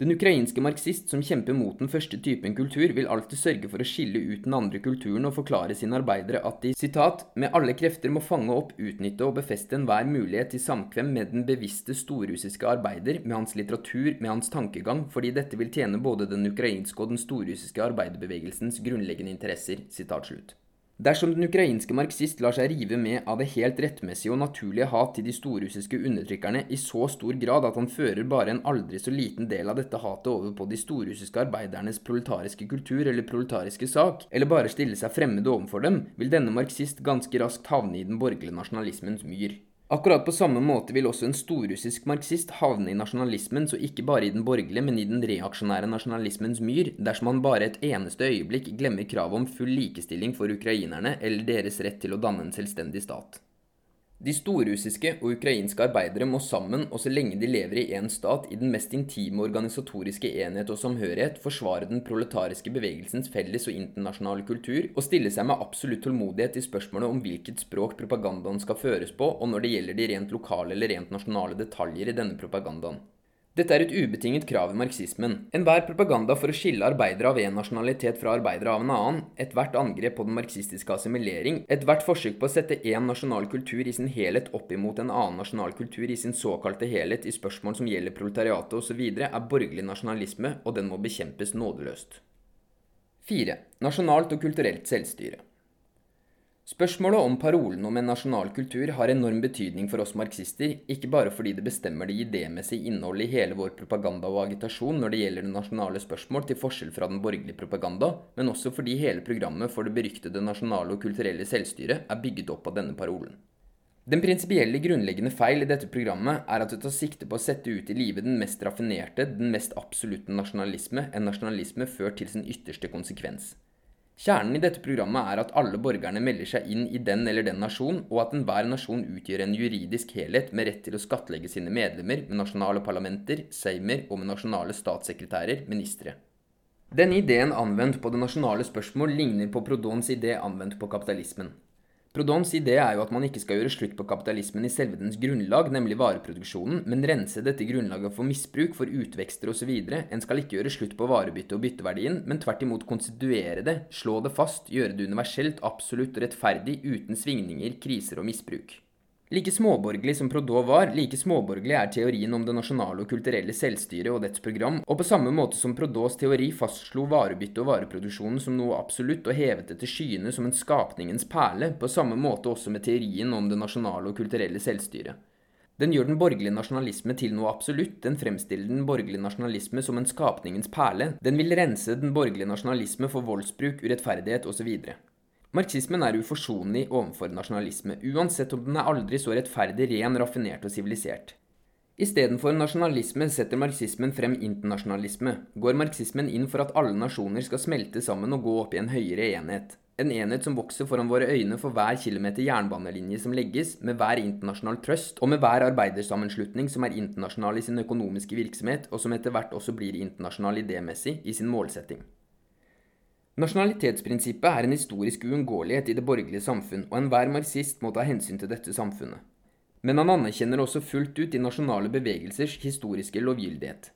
Speaker 1: Den ukrainske marxist som kjemper mot den første typen kultur, vil alltid sørge for å skille ut den andre kulturen og forklare sine arbeidere at de citat, med alle krefter må fange opp, utnytte og befeste enhver mulighet til samkvem med den bevisste storrussiske arbeider, med hans litteratur, med hans tankegang, fordi dette vil tjene både den ukrainske og den storrussiske arbeiderbevegelsens grunnleggende interesser. Citat slutt. Dersom den ukrainske marxist lar seg rive med av det helt rettmessige og naturlige hat til de storrussiske undertrykkerne i så stor grad at han fører bare en aldri så liten del av dette hatet over på de storrussiske arbeidernes proletariske kultur eller proletariske sak, eller bare stille seg fremmede overfor dem, vil denne marxist ganske raskt havne i den borgerlige nasjonalismens myr. Akkurat på samme måte vil også en storrussisk marxist havne i nasjonalismen, så ikke bare i den borgerlige, men i den reaksjonære nasjonalismens myr, dersom han bare et eneste øyeblikk glemmer kravet om full likestilling for ukrainerne eller deres rett til å danne en selvstendig stat. De storrussiske og ukrainske arbeidere må sammen, og så lenge de lever i én stat, i den mest intime organisatoriske enhet og samhørighet, forsvare den proletariske bevegelsens felles og internasjonale kultur, og stille seg med absolutt tålmodighet i spørsmålet om hvilket språk propagandaen skal føres på, og når det gjelder de rent lokale eller rent nasjonale detaljer i denne propagandaen. Dette er et ubetinget krav i marxismen. Enhver propaganda for å skille arbeidere av en nasjonalitet fra arbeidere av en annen, ethvert angrep på den marxistiske assimilering, ethvert forsøk på å sette én nasjonal kultur i sin helhet opp imot en annen nasjonal kultur i sin såkalte helhet i spørsmål som gjelder proletariatet osv., er borgerlig nasjonalisme, og den må bekjempes nådeløst. 4. Nasjonalt og kulturelt selvstyre. Spørsmålet om parolen om en nasjonal kultur har enorm betydning for oss marxister, ikke bare fordi det bestemmer det idémessige innholdet i hele vår propaganda og agitasjon når det gjelder det nasjonale spørsmål, til forskjell fra den borgerlige propaganda, men også fordi hele programmet for det beryktede nasjonale og kulturelle selvstyret er bygget opp av denne parolen. Den prinsipielle grunnleggende feil i dette programmet er at det tar sikte på å sette ut i live den mest raffinerte, den mest absolutte nasjonalisme, en nasjonalisme ført til sin ytterste konsekvens. Kjernen i dette programmet er at alle borgerne melder seg inn i den eller den nasjon, og at enhver nasjon utgjør en juridisk helhet med rett til å skattlegge sine medlemmer med nasjonale parlamenter, seimer og med nasjonale statssekretærer, ministre. Denne ideen anvendt på det nasjonale spørsmål ligner på Prodons idé anvendt på kapitalismen. Prodons idé er jo at man ikke skal gjøre slutt på kapitalismen i selve dens grunnlag, nemlig vareproduksjonen, men rense dette grunnlaget for misbruk, for utvekster osv. En skal ikke gjøre slutt på varebyttet og bytteverdien, men tvert imot konstituere det, slå det fast, gjøre det universelt, absolutt og rettferdig, uten svingninger, kriser og misbruk. Like småborgerlig som Prodot var, like småborgerlig er teorien om det nasjonale og kulturelle selvstyret og dets program, og på samme måte som Prodots teori fastslo varebytte og vareproduksjonen som noe absolutt og hevet det til skyene som en skapningens perle, på samme måte også med teorien om det nasjonale og kulturelle selvstyret. Den gjør den borgerlige nasjonalisme til noe absolutt, den fremstiller den borgerlige nasjonalisme som en skapningens perle, den vil rense den borgerlige nasjonalisme for voldsbruk, urettferdighet osv. Marxismen er uforsonlig overfor nasjonalisme, uansett om den er aldri så rettferdig, ren, raffinert og sivilisert. Istedenfor nasjonalisme setter marxismen frem internasjonalisme, går marxismen inn for at alle nasjoner skal smelte sammen og gå opp i en høyere enhet. En enhet som vokser foran våre øyne for hver kilometer jernbanelinje som legges, med hver internasjonal trøst, og med hver arbeidersammenslutning som er internasjonal i sin økonomiske virksomhet, og som etter hvert også blir internasjonal idémessig i sin målsetting. Nasjonalitetsprinsippet er en historisk uunngåelighet i det borgerlige samfunn, og enhver marxist må ta hensyn til dette samfunnet. Men han anerkjenner også fullt ut de nasjonale bevegelsers historiske lovgyldighet.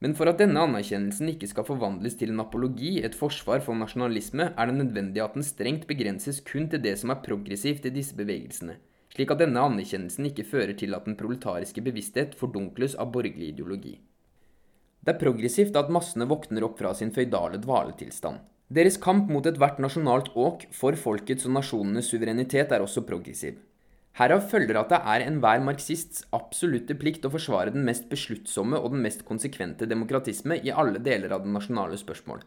Speaker 1: Men for at denne anerkjennelsen ikke skal forvandles til en apologi, et forsvar for nasjonalisme, er det nødvendig at den strengt begrenses kun til det som er progressivt i disse bevegelsene, slik at denne anerkjennelsen ikke fører til at den proletariske bevissthet fordunkles av borgerlig ideologi. Det er progressivt at massene våkner opp fra sin føydale dvaletilstand. Deres kamp mot ethvert nasjonalt åk for folkets og nasjonenes suverenitet er også progressiv. Herav følger at det er enhver marxists absolutte plikt å forsvare den mest besluttsomme og den mest konsekvente demokratisme i alle deler av det nasjonale spørsmål.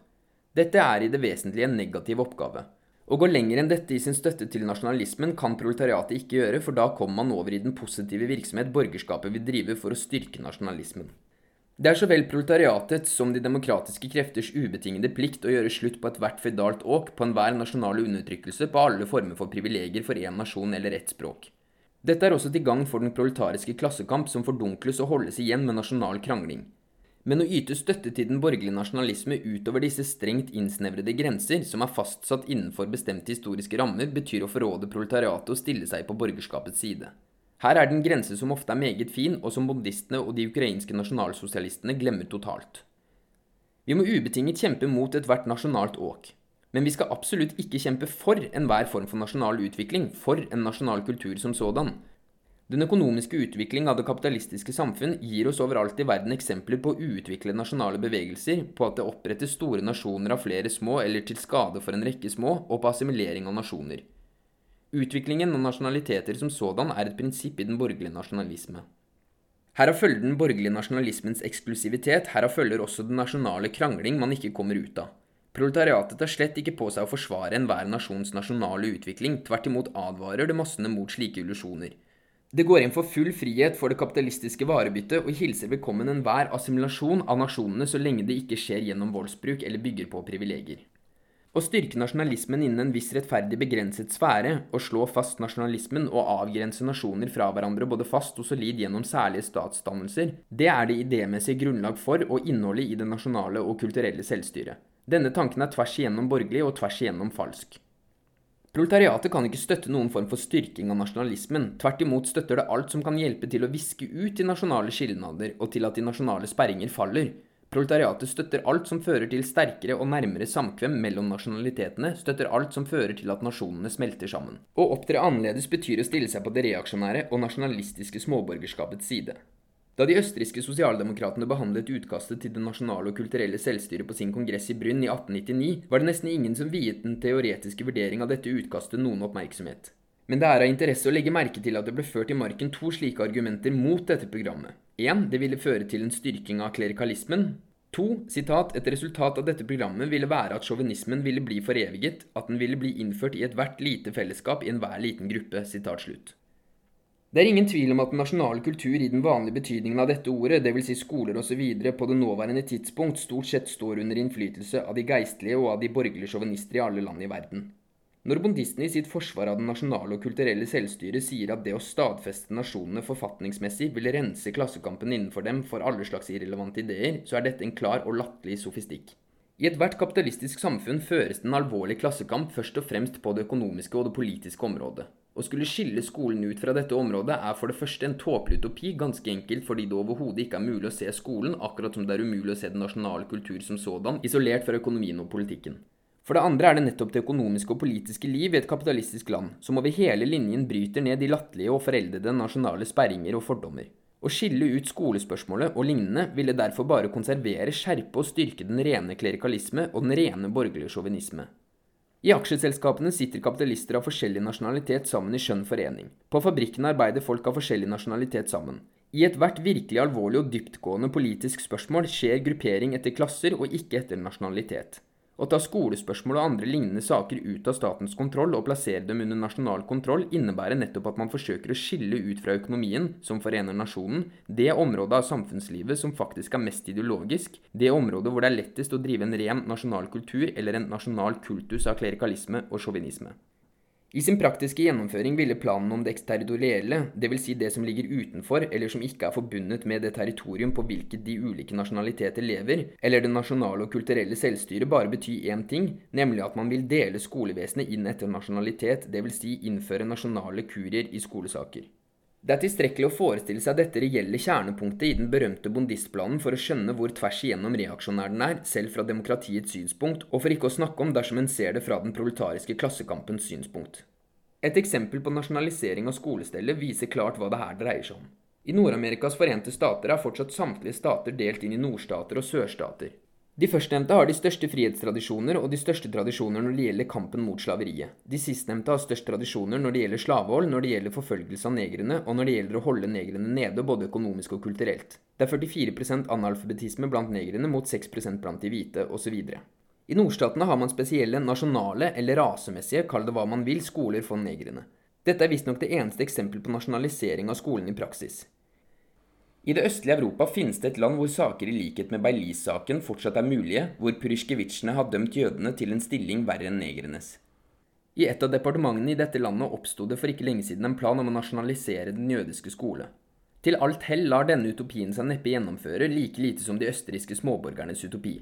Speaker 1: Dette er i det vesentlige en negativ oppgave. Å gå lenger enn dette i sin støtte til nasjonalismen kan proletariatet ikke gjøre, for da kommer man over i den positive virksomhet borgerskapet vil drive for å styrke nasjonalismen. Det er så vel proletariatets som de demokratiske krefters ubetingede plikt å gjøre slutt på ethvert føydalt åk, på enhver nasjonal undertrykkelse, på alle former for privilegier for én nasjon eller ett språk. Dette er også til gagn for den proletariske klassekamp som fordunkles og holdes igjen med nasjonal krangling. Men å yte støtte til den borgerlige nasjonalisme utover disse strengt innsnevrede grenser, som er fastsatt innenfor bestemte historiske rammer, betyr å forråde proletariatet og stille seg på borgerskapets side. Her er det en grense som ofte er meget fin, og som bondistene og de ukrainske nasjonalsosialistene glemmer totalt. Vi må ubetinget kjempe mot ethvert nasjonalt åk. Men vi skal absolutt ikke kjempe for enhver form for nasjonal utvikling, for en nasjonal kultur som sådan. Den økonomiske utvikling av det kapitalistiske samfunn gir oss overalt i verden eksempler på uutviklede nasjonale bevegelser, på at det opprettes store nasjoner av flere små eller til skade for en rekke små, og på assimilering av nasjoner. Utviklingen av nasjonaliteter som sådan er et prinsipp i den borgerlige nasjonalisme. Herav følger den borgerlige nasjonalismens eksklusivitet, herav følger også den nasjonale krangling man ikke kommer ut av. Proletariatet tar slett ikke på seg å forsvare enhver nasjons nasjonale utvikling, tvert imot advarer det massene mot slike illusjoner. Det går inn for full frihet for det kapitalistiske varebyttet og hilser velkommen enhver assimilasjon av nasjonene så lenge det ikke skjer gjennom voldsbruk eller bygger på privilegier. Å styrke nasjonalismen innen en viss rettferdig begrenset sfære, og slå fast nasjonalismen og avgrense nasjoner fra hverandre både fast og solid gjennom særlige statsdannelser, det er det idémessige grunnlag for og innholdet i det nasjonale og kulturelle selvstyret. Denne tanken er tvers igjennom borgerlig og tvers igjennom falsk. Proletariatet kan ikke støtte noen form for styrking av nasjonalismen, tvert imot støtter det alt som kan hjelpe til å viske ut de nasjonale skilnader og til at de nasjonale sperringer faller. Proletariatet støtter alt som fører til sterkere og nærmere samkvem mellom nasjonalitetene, støtter alt som fører til at nasjonene smelter sammen. Å opptre annerledes betyr å stille seg på det reaksjonære og nasjonalistiske småborgerskapets side. Da de østerrikske sosialdemokratene behandlet utkastet til det nasjonale og kulturelle selvstyret på sin kongress i Brünn i 1899, var det nesten ingen som viet den teoretiske vurdering av dette utkastet noen oppmerksomhet. Men det er av interesse å legge merke til at det ble ført i marken to slike argumenter mot dette programmet. 1. Det ville føre til en styrking av klerikalismen. 2. Sitat, et resultat av dette programmet ville være at sjåvinismen ville bli foreviget, at den ville bli innført i ethvert lite fellesskap i enhver liten gruppe. Sitat slutt. Det er ingen tvil om at den nasjonale kultur i den vanlige betydningen av dette ordet, dvs. Si skoler osv., på det nåværende tidspunkt stort sett står under innflytelse av de geistlige og av de borgerlige sjåvinister i alle land i verden. Når bondistene i sitt forsvar av det nasjonale og kulturelle selvstyret sier at det å stadfeste nasjonene forfatningsmessig vil rense klassekampen innenfor dem for alle slags irrelevante ideer, så er dette en klar og latterlig sofistikk. I ethvert kapitalistisk samfunn føres den alvorlige klassekamp først og fremst på det økonomiske og det politiske området. Å skulle skille skolen ut fra dette området er for det første en tåpelig utopi, ganske enkelt fordi det overhodet ikke er mulig å se skolen, akkurat som det er umulig å se den nasjonale kultur som sådan, isolert fra økonomien og politikken. For det andre er det nettopp det økonomiske og politiske liv i et kapitalistisk land som over hele linjen bryter ned de latterlige og foreldede nasjonale sperringer og fordommer. Å skille ut skolespørsmålet og lignende ville derfor bare konservere, skjerpe og styrke den rene klerikalisme og den rene borgerlige sjåvinisme. I aksjeselskapene sitter kapitalister av forskjellig nasjonalitet sammen i skjønn forening. På fabrikkene arbeider folk av forskjellig nasjonalitet sammen. I ethvert virkelig alvorlig og dyptgående politisk spørsmål skjer gruppering etter klasser og ikke etter nasjonalitet. Å ta skolespørsmål og andre lignende saker ut av statens kontroll og plassere dem under nasjonal kontroll innebærer nettopp at man forsøker å skille ut fra økonomien, som forener nasjonen, det området av samfunnslivet som faktisk er mest ideologisk, det området hvor det er lettest å drive en ren nasjonal kultur eller en nasjonal kultus av klerikalisme og sjåvinisme. I sin praktiske gjennomføring ville planen om det eksterritorielle, dvs. Si det som ligger utenfor eller som ikke er forbundet med det territorium på hvilket de ulike nasjonaliteter lever, eller det nasjonale og kulturelle selvstyret, bare bety én ting, nemlig at man vil dele skolevesenet inn etter nasjonalitet, dvs. Si innføre nasjonale kurier i skolesaker. Det er tilstrekkelig å forestille seg dette reelle kjernepunktet i den berømte bondistplanen for å skjønne hvor tvers igjennom reaksjonær den er, selv fra demokratiets synspunkt, og for ikke å snakke om dersom en ser det fra den proletariske klassekampens synspunkt. Et eksempel på nasjonalisering av skolestellet viser klart hva det her dreier seg om. I Nord-Amerikas forente stater er fortsatt samtlige stater delt inn i nordstater og sørstater. De førstnevnte har de største frihetstradisjoner og de største tradisjoner når det gjelder kampen mot slaveriet. De sistnevnte har størst tradisjoner når det gjelder slavehold, når det gjelder forfølgelse av negrene, og når det gjelder å holde negrene nede både økonomisk og kulturelt. Det er 44% analfabetisme blant negrene mot 6% blant de hvite, osv. I nordstatene har man spesielle nasjonale eller rasemessige, kall det hva man vil, skoler for negrene. Dette er visstnok det eneste eksempel på nasjonalisering av skolen i praksis. I det østlige Europa finnes det et land hvor saker i likhet med Beilis-saken fortsatt er mulige, hvor pyrskjevitsjene har dømt jødene til en stilling verre enn negrenes. I et av departementene i dette landet oppsto det for ikke lenge siden en plan om å nasjonalisere den jødiske skole. Til alt hell lar denne utopien seg neppe gjennomføre, like lite som de østerrikske småborgernes utopi.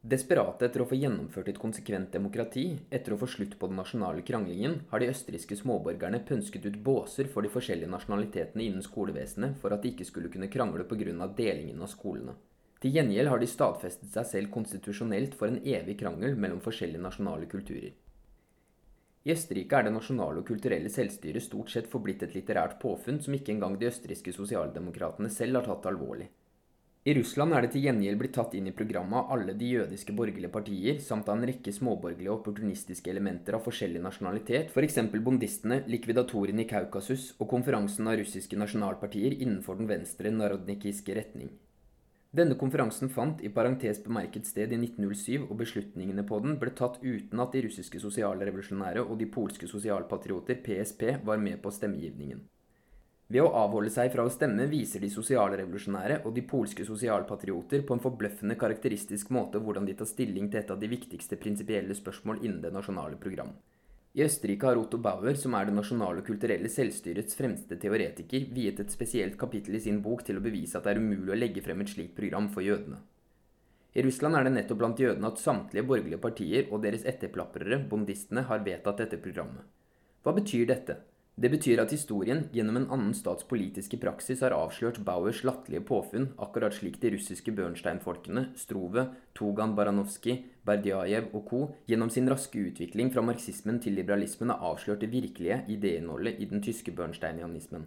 Speaker 1: Desperate etter å få gjennomført et konsekvent demokrati, etter å få slutt på den nasjonale kranglingen, har de østerrikske småborgerne pønsket ut båser for de forskjellige nasjonalitetene innen skolevesenet for at de ikke skulle kunne krangle pga. delingen av skolene. Til gjengjeld har de stadfestet seg selv konstitusjonelt for en evig krangel mellom forskjellige nasjonale kulturer. I Østerrike er det nasjonale og kulturelle selvstyret stort sett forblitt et litterært påfunn som ikke engang de østerrikske sosialdemokratene selv har tatt alvorlig. I Russland er det til gjengjeld blitt tatt inn i programmet av alle de jødiske borgerlige partier, samt av en rekke småborgerlige og opportunistiske elementer av forskjellig nasjonalitet, f.eks. bondistene, likvidatorene i Kaukasus og konferansen av russiske nasjonalpartier innenfor den venstre narodnikiske retning. Denne konferansen fant i parentes bemerket sted i 1907, og beslutningene på den ble tatt uten at de russiske sosiale revolusjonære og de polske sosialpatrioter, PSP, var med på stemmegivningen. Ved å avholde seg fra å stemme viser de sosialrevolusjonære og de polske sosialpatrioter på en forbløffende karakteristisk måte hvordan de tar stilling til et av de viktigste prinsipielle spørsmål innen det nasjonale program. I Østerrike har Otto Bauer, som er det nasjonale og kulturelle selvstyrets fremste teoretiker, viet et spesielt kapittel i sin bok til å bevise at det er umulig å legge frem et slikt program for jødene. I Russland er det nettopp blant jødene at samtlige borgerlige partier og deres etterplaprere, bondistene, har vedtatt dette programmet. Hva betyr dette? Det betyr at historien gjennom en annen stats politiske praksis har avslørt Bauers latterlige påfunn, akkurat slik de russiske Bernstein-folkene, Strove, Togan Baranovskij, Berdjajev og co. gjennom sin raske utvikling fra marxismen til liberalismen har avslørt det virkelige idéinnholdet i den tyske bernsteinianismen.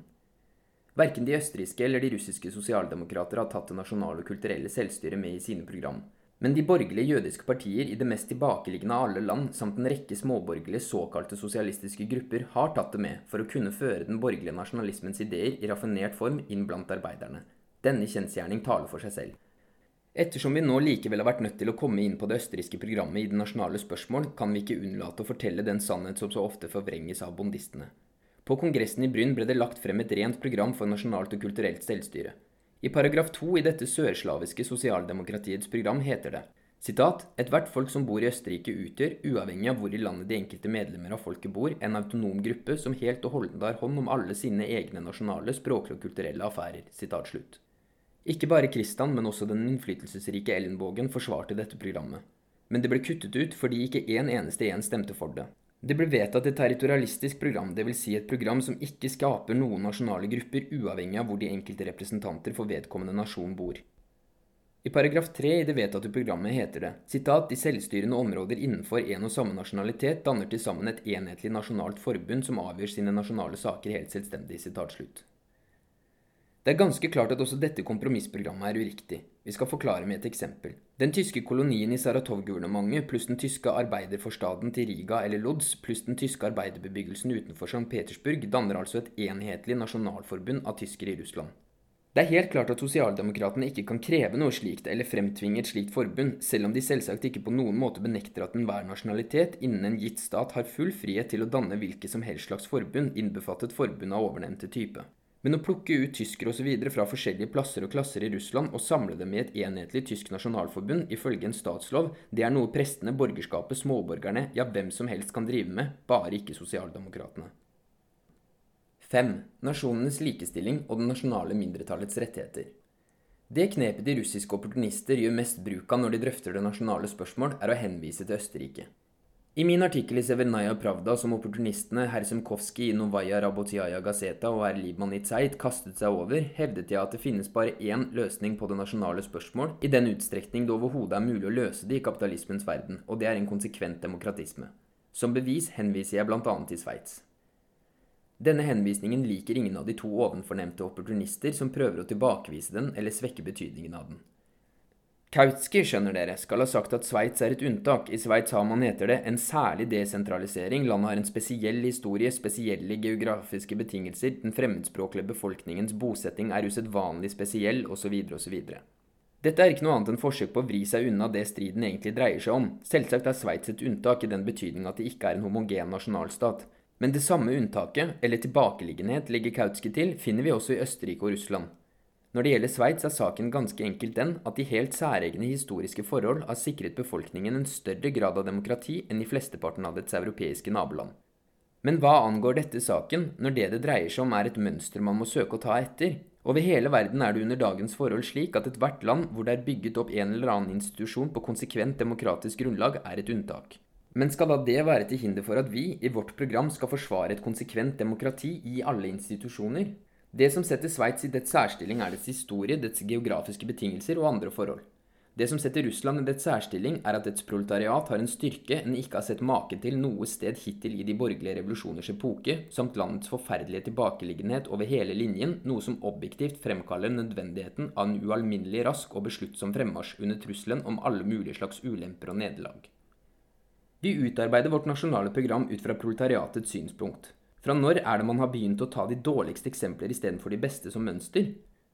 Speaker 1: Verken de østerrikske eller de russiske sosialdemokrater har tatt det nasjonale og kulturelle selvstyret med i sine program. Men de borgerlige jødiske partier i det mest tilbakeliggende av alle land, samt en rekke småborgerlige såkalte sosialistiske grupper, har tatt det med for å kunne føre den borgerlige nasjonalismens ideer i raffinert form inn blant arbeiderne. Denne kjensgjerning taler for seg selv. Ettersom vi nå likevel har vært nødt til å komme inn på det østerrikske programmet i det nasjonale spørsmål, kan vi ikke unnlate å fortelle den sannhet som så ofte forvrenges av bondistene. På kongressen i Bryn ble det lagt frem et rent program for nasjonalt og kulturelt selvstyre. I paragraf 2 i dette sørslaviske sosialdemokratiets program heter det sitat, Ethvert folk som bor i Østerrike utgjør, uavhengig av hvor i landet de enkelte medlemmer av folket bor, en autonom gruppe som helt og holdent har hånd om alle sine egne nasjonale, språklige og kulturelle affærer. Sitat slutt. Ikke bare Kristian, men også den innflytelsesrike Ellenbogen forsvarte dette programmet. Men det ble kuttet ut fordi ikke en eneste igjen stemte for det. Det ble vedtatt et territorialistisk program, dvs. Si et program som ikke skaper noen nasjonale grupper, uavhengig av hvor de enkelte representanter for vedkommende nasjon bor. I paragraf 3 i det vedtatte programmet heter det sitat, de selvstyrende områder innenfor en og samme nasjonalitet danner til sammen et enhetlig nasjonalt forbund som avgjør sine nasjonale saker helt selvstendig. sitat slutt. Det er ganske klart at også dette kompromissprogrammet er uriktig. Vi skal forklare med et eksempel. Den tyske kolonien i Saratov-guvernementet pluss den tyske arbeiderforstaden til Riga eller Lodz pluss den tyske arbeiderbebyggelsen utenfor St. Petersburg danner altså et enhetlig nasjonalforbund av tyskere i Russland. Det er helt klart at sosialdemokratene ikke kan kreve noe slikt eller fremtvinge et slikt forbund, selv om de selvsagt ikke på noen måte benekter at enhver nasjonalitet innen en gitt stat har full frihet til å danne hvilket som helst slags forbund, innbefattet forbund av ovennevnte type. Men å plukke ut tyskere osv. fra forskjellige plasser og klasser i Russland og samle dem i et enhetlig tysk nasjonalforbund ifølge en statslov, det er noe prestene, borgerskapet, småborgerne, ja hvem som helst kan drive med, bare ikke sosialdemokratene. 5. Nasjonenes likestilling og det nasjonale mindretallets rettigheter. Det knepet de russiske opportunister gjør mest bruk av når de drøfter det nasjonale spørsmål, er å henvise til Østerrike. I min artikkel i Severnaya Pravda som opportunistene herr Semkovskij i Novaja Rabotiaja Gazeta og herr Liebmann i Zeit kastet seg over, hevdet jeg at det finnes bare én løsning på det nasjonale spørsmål, i den utstrekning det overhodet er mulig å løse det i kapitalismens verden, og det er en konsekvent demokratisme. Som bevis henviser jeg bl.a. til Sveits. Denne henvisningen liker ingen av de to ovenfornevnte opportunister som prøver å tilbakevise den eller svekke betydningen av den. Kautsky, skjønner dere, skal ha sagt at Sveits er et unntak. I Sveits har man, heter det, en særlig desentralisering. Landet har en spesiell historie, spesielle geografiske betingelser, den fremmedspråklige befolkningens bosetting er usedvanlig spesiell, osv., osv. Dette er ikke noe annet enn forsøk på å vri seg unna det striden egentlig dreier seg om. Selvsagt er Sveits et unntak i den betydning at det ikke er en homogen nasjonalstat. Men det samme unntaket, eller tilbakeliggenhet, legger Kautsky til, finner vi også i Østerrike og Russland. Når det gjelder Sveits, er saken ganske enkelt den at de helt særegne historiske forhold har sikret befolkningen en større grad av demokrati enn i flesteparten av dets europeiske naboland. Men hva angår dette saken, når det det dreier seg om er et mønster man må søke å ta etter? Over hele verden er det under dagens forhold slik at ethvert land hvor det er bygget opp en eller annen institusjon på konsekvent demokratisk grunnlag, er et unntak. Men skal da det være til hinder for at vi, i vårt program, skal forsvare et konsekvent demokrati i alle institusjoner? Det som setter Sveits i dets særstilling, er dets historie, dets geografiske betingelser og andre forhold. Det som setter Russland i dets særstilling, er at dets proletariat har en styrke en ikke har sett maken til noe sted hittil i de borgerlige revolusjoners epoke, samt landets forferdelige tilbakeliggenhet over hele linjen, noe som objektivt fremkaller nødvendigheten av en ualminnelig rask og besluttsom fremmarsj under trusselen om alle mulige slags ulemper og nederlag. Vi utarbeider vårt nasjonale program ut fra proletariatets synspunkt. Fra når er det man har begynt å ta de dårligste eksempler istedenfor de beste som mønster?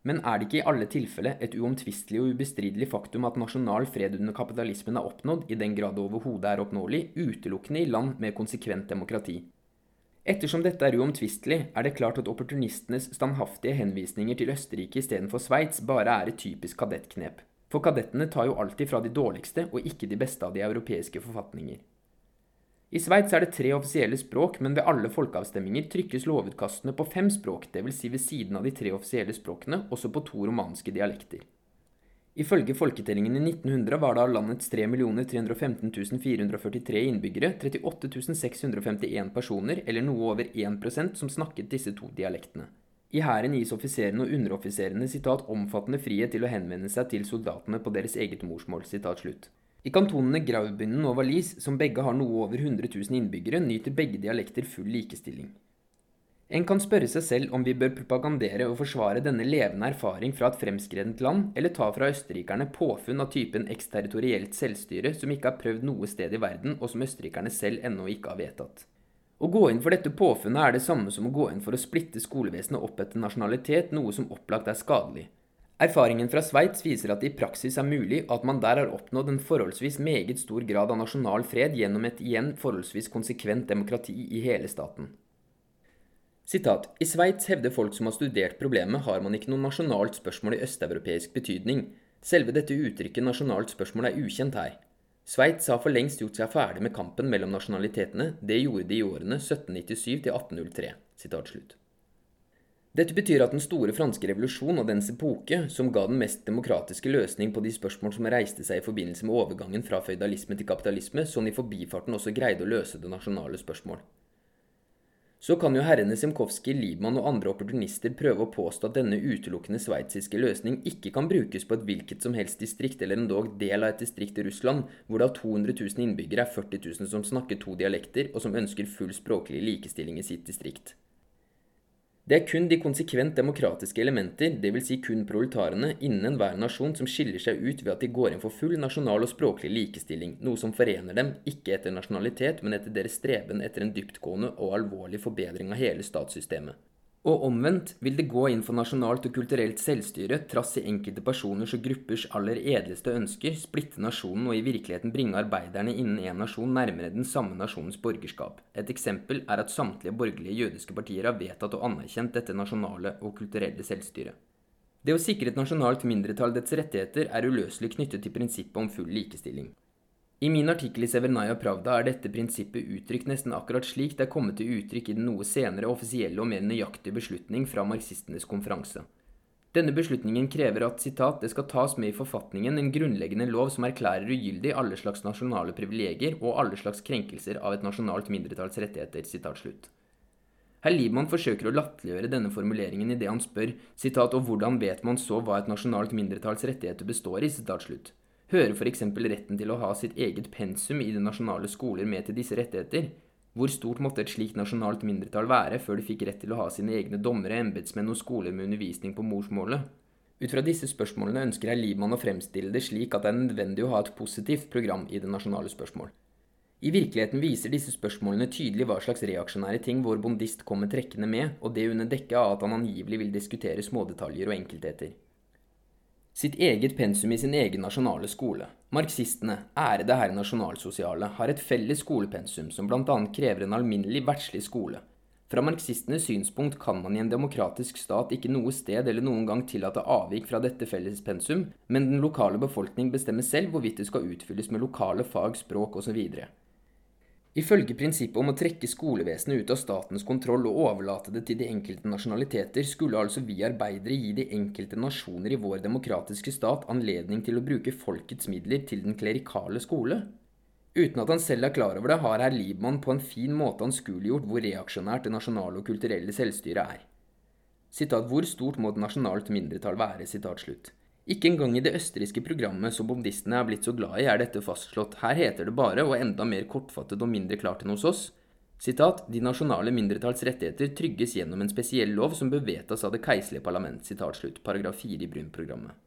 Speaker 1: Men er det ikke i alle tilfeller et uomtvistelig og ubestridelig faktum at nasjonal fred under kapitalismen er oppnådd, i den grad det overhodet er oppnåelig, utelukkende i land med konsekvent demokrati? Ettersom dette er uomtvistelig, er det klart at opportunistenes standhaftige henvisninger til Østerrike istedenfor Sveits bare er et typisk kadettknep. For kadettene tar jo alltid fra de dårligste og ikke de beste av de europeiske forfatninger. I Sveits er det tre offisielle språk, men ved alle folkeavstemminger trykkes lovutkastene på fem språk, dvs. Si ved siden av de tre offisielle språkene, også på to romanske dialekter. Ifølge folketellingen i 1900 var det av landets 3 315 443 innbyggere 38 651 personer, eller noe over 1% som snakket disse to dialektene. I hæren gis offiserene og underoffiserene 'omfattende frihet til å henvende seg til soldatene på deres eget morsmål'. I kantonene Graubünden og Wallis, som begge har noe over 100 000 innbyggere, nyter begge dialekter full likestilling. En kan spørre seg selv om vi bør propagandere og forsvare denne levende erfaring fra et fremskredent land, eller ta fra østerrikerne påfunn av typen eksterritorielt selvstyre som ikke har prøvd noe sted i verden, og som østerrikerne selv ennå ikke har vedtatt. Å gå inn for dette påfunnet er det samme som å gå inn for å splitte skolevesenet opp etter nasjonalitet, noe som opplagt er skadelig. Erfaringen fra Sveits viser at det i praksis er mulig, at man der har oppnådd en forholdsvis meget stor grad av nasjonal fred gjennom et igjen forholdsvis konsekvent demokrati i hele staten. Sitat, I Sveits hevder folk som har studert problemet, har man ikke noe nasjonalt spørsmål i østeuropeisk betydning. Selve dette uttrykket nasjonalt spørsmål er ukjent her. Sveits har for lengst gjort seg ferdig med kampen mellom nasjonalitetene. Det gjorde de i årene 1797 til 1803. Sitat slutt. Dette betyr at den store franske revolusjon og dens epoke, som ga den mest demokratiske løsning på de spørsmål som reiste seg i forbindelse med overgangen fra føydalisme til kapitalisme, sånn i forbifarten også greide å løse det nasjonale spørsmål. Så kan jo herrene Simkowski, Liebmann og andre opportunister prøve å påstå at denne utelukkende sveitsiske løsning ikke kan brukes på et hvilket som helst distrikt eller endog del av et distrikt i Russland, hvor det av 200 000 innbyggere er 40 000 som snakker to dialekter, og som ønsker full språklig likestilling i sitt distrikt. Det er kun de konsekvent demokratiske elementer, dvs. Si kun proletarene, innen enhver nasjon som skiller seg ut ved at de går inn for full nasjonal og språklig likestilling, noe som forener dem, ikke etter nasjonalitet, men etter deres streben etter en dyptgående og alvorlig forbedring av hele statssystemet. Og omvendt vil det gå inn for nasjonalt og kulturelt selvstyre, trass i enkelte personers og gruppers aller edleste ønsker, splitte nasjonen og i virkeligheten bringe arbeiderne innen en nasjon nærmere den samme nasjonens borgerskap. Et eksempel er at samtlige borgerlige jødiske partier har vedtatt og anerkjent dette nasjonale og kulturelle selvstyret. Det å sikre et nasjonalt mindretall dets rettigheter er uløselig knyttet til prinsippet om full likestilling. I min artikkel i Severnaya Pravda er dette prinsippet uttrykt nesten akkurat slik det er kommet til uttrykk i den noe senere offisielle og mer nøyaktige beslutning fra marxistenes konferanse. Denne beslutningen krever at citat, det skal tas med i forfatningen en grunnleggende lov som erklærer ugyldig alle slags nasjonale privilegier og alle slags krenkelser av et nasjonalt mindretalls rettigheter. Citat, slutt. Herr Liebmann forsøker å latterliggjøre denne formuleringen i det han spør citat, og hvordan vet man så hva et nasjonalt mindretalls rettigheter består i. Citat, slutt. Hører f.eks. retten til å ha sitt eget pensum i de nasjonale skoler med til disse rettigheter? Hvor stort måtte et slikt nasjonalt mindretall være før de fikk rett til å ha sine egne dommere, embetsmenn og skoler med undervisning på morsmålet? Ut fra disse spørsmålene ønsker herr Liebmann å fremstille det slik at det er nødvendig å ha et positivt program i det nasjonale spørsmål. I virkeligheten viser disse spørsmålene tydelig hva slags reaksjonære ting vår bondist kommer trekkende med, og det under dekke av at han angivelig vil diskutere smådetaljer og enkeltheter sitt eget pensum i sin egen nasjonale skole. Marxistene, ærede herre nasjonalsosiale, har et felles skolepensum som bl.a. krever en alminnelig verdslig skole. Fra marxistenes synspunkt kan man i en demokratisk stat ikke noe sted eller noen gang tillate avvik fra dette felles pensum, men den lokale befolkning bestemmer selv hvorvidt det skal utfylles med lokale fag, språk osv. Ifølge prinsippet om å trekke skolevesenet ut av statens kontroll og overlate det til de enkelte nasjonaliteter, skulle altså vi arbeidere gi de enkelte nasjoner i vår demokratiske stat anledning til å bruke folkets midler til den klerikale skole. Uten at han selv er klar over det, har herr Liebmann på en fin måte anskueliggjort hvor reaksjonært det nasjonale og kulturelle selvstyret er. Sitat, hvor stort må et nasjonalt mindretall være? Sitat slutt. Ikke engang i det østerrikske programmet som bondistene er blitt så glad i, er dette fastslått. Her heter det bare, og enda mer kortfattet og mindre klart enn hos oss, sitat, de nasjonale mindretalls rettigheter trygges gjennom en spesiell lov som bør vedtas av det keiserlige parlament, sitat slutt, paragraf 4 i Brun-programmet.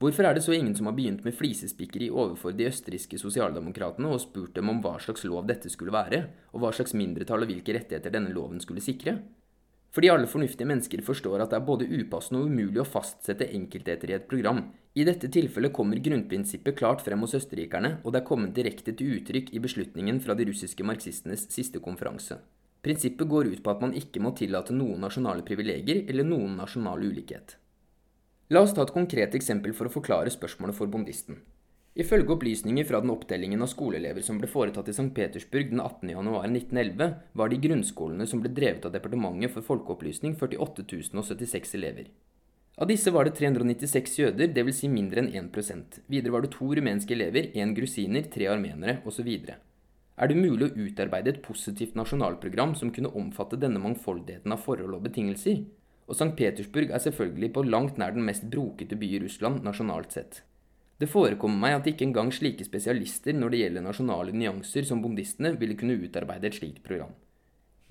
Speaker 1: Hvorfor er det så ingen som har begynt med flisespikkeri overfor de østerrikske sosialdemokratene og spurt dem om hva slags lov dette skulle være, og hva slags mindretall og hvilke rettigheter denne loven skulle sikre? Fordi alle fornuftige mennesker forstår at det er både upassende og umulig å fastsette enkeltheter i et program. I dette tilfellet kommer grunnprinsippet klart frem hos østerrikerne, og det er kommet direkte til uttrykk i beslutningen fra de russiske marxistenes siste konferanse. Prinsippet går ut på at man ikke må tillate noen nasjonale privilegier eller noen nasjonal ulikhet. La oss ta et konkret eksempel for å forklare spørsmålet for bondisten. Ifølge opplysninger fra den opptellingen av skoleelever som ble foretatt i St. Petersburg den 18.1.1911, var det i grunnskolene som ble drevet av Departementet for folkeopplysning 48 076 elever. Av disse var det 396 jøder, dvs. Si mindre enn 1% Videre var det to rumenske elever, én grusiner, tre armenere osv. Er det mulig å utarbeide et positivt nasjonalprogram som kunne omfatte denne mangfoldigheten av forhold og betingelser? Og St. Petersburg er selvfølgelig på langt nær den mest brokete by i Russland nasjonalt sett. Det forekommer meg at ikke engang slike spesialister når det gjelder nasjonale nyanser som bondistene, ville kunne utarbeide et slikt program.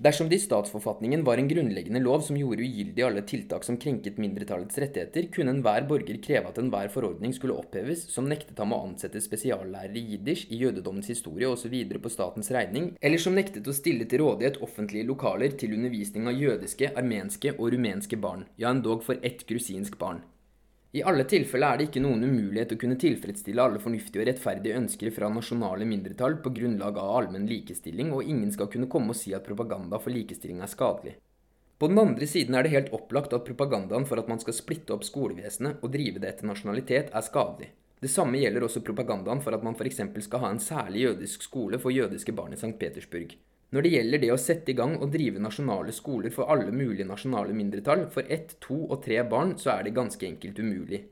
Speaker 1: Dersom det i statsforfatningen var en grunnleggende lov som gjorde ugyldig alle tiltak som krenket mindretallets rettigheter, kunne enhver borger kreve at enhver forordning skulle oppheves som nektet ham å ansette spesiallærere i jiddisch, i jødedommens historie osv. på statens regning, eller som nektet å stille til rådighet offentlige lokaler til undervisning av jødiske, armenske og rumenske barn, ja endog for ett grusinsk barn. I alle tilfeller er det ikke noen umulighet å kunne tilfredsstille alle fornuftige og rettferdige ønsker fra nasjonale mindretall på grunnlag av allmenn likestilling, og ingen skal kunne komme og si at propaganda for likestilling er skadelig. På den andre siden er det helt opplagt at propagandaen for at man skal splitte opp skolevesenet og drive det etter nasjonalitet, er skadelig. Det samme gjelder også propagandaen for at man f.eks. skal ha en særlig jødisk skole for jødiske barn i St. Petersburg. Når det gjelder det å sette i gang og drive nasjonale skoler for alle mulige nasjonale mindretall, for ett, to og tre barn, så er det ganske enkelt umulig.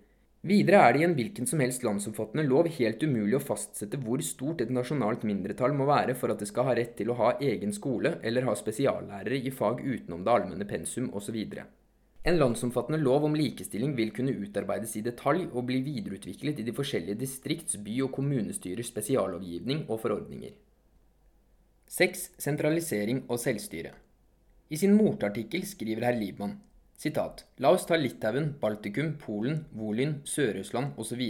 Speaker 1: Videre er det i en hvilken som helst landsomfattende lov helt umulig å fastsette hvor stort et nasjonalt mindretall må være for at det skal ha rett til å ha egen skole eller ha spesiallærere i fag utenom det allmenne pensum osv. En landsomfattende lov om likestilling vil kunne utarbeides i detalj og bli videreutviklet i de forskjellige distrikts-, by- og kommunestyrers spesiallovgivning og forordninger. 6. Sentralisering og selvstyre. I sin motartikkel skriver herr Liebmann sitat, La oss ta Litauen, Baltikum, Polen, Volyn, Sør-Russland osv.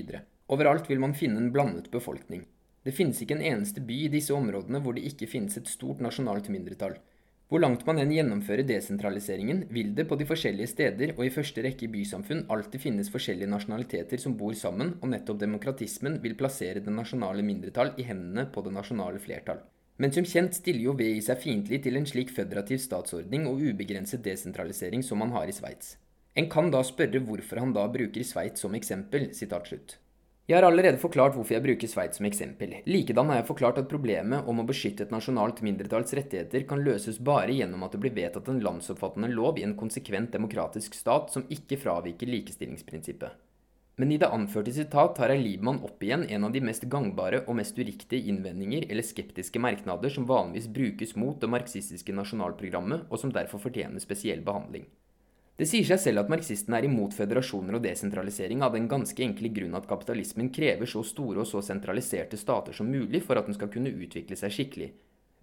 Speaker 1: Overalt vil man finne en blandet befolkning. Det finnes ikke en eneste by i disse områdene hvor det ikke finnes et stort nasjonalt mindretall. Hvor langt man enn gjennomfører desentraliseringen, vil det på de forskjellige steder og i første rekke i bysamfunn alltid finnes forskjellige nasjonaliteter som bor sammen, og nettopp demokratismen vil plassere det nasjonale mindretall i hendene på det nasjonale flertall. Men som kjent stiller jo VI seg fiendtlig til en slik føderativ statsordning og ubegrenset desentralisering som man har i Sveits. En kan da spørre hvorfor han da bruker Sveits som eksempel. Jeg har allerede forklart hvorfor jeg bruker Sveits som eksempel. Likedan har jeg forklart at problemet om å beskytte et nasjonalt mindretalls rettigheter kan løses bare gjennom at det blir vedtatt en landsomfattende lov i en konsekvent demokratisk stat som ikke fraviker likestillingsprinsippet. Men i det anførte sitat tar jeg Liebmann opp igjen en av de mest gangbare og mest uriktige innvendinger eller skeptiske merknader som vanligvis brukes mot det marxistiske nasjonalprogrammet, og som derfor fortjener spesiell behandling. Det sier seg selv at marxistene er imot føderasjoner og desentralisering av den ganske enkle grunn at kapitalismen krever så store og så sentraliserte stater som mulig for at den skal kunne utvikle seg skikkelig.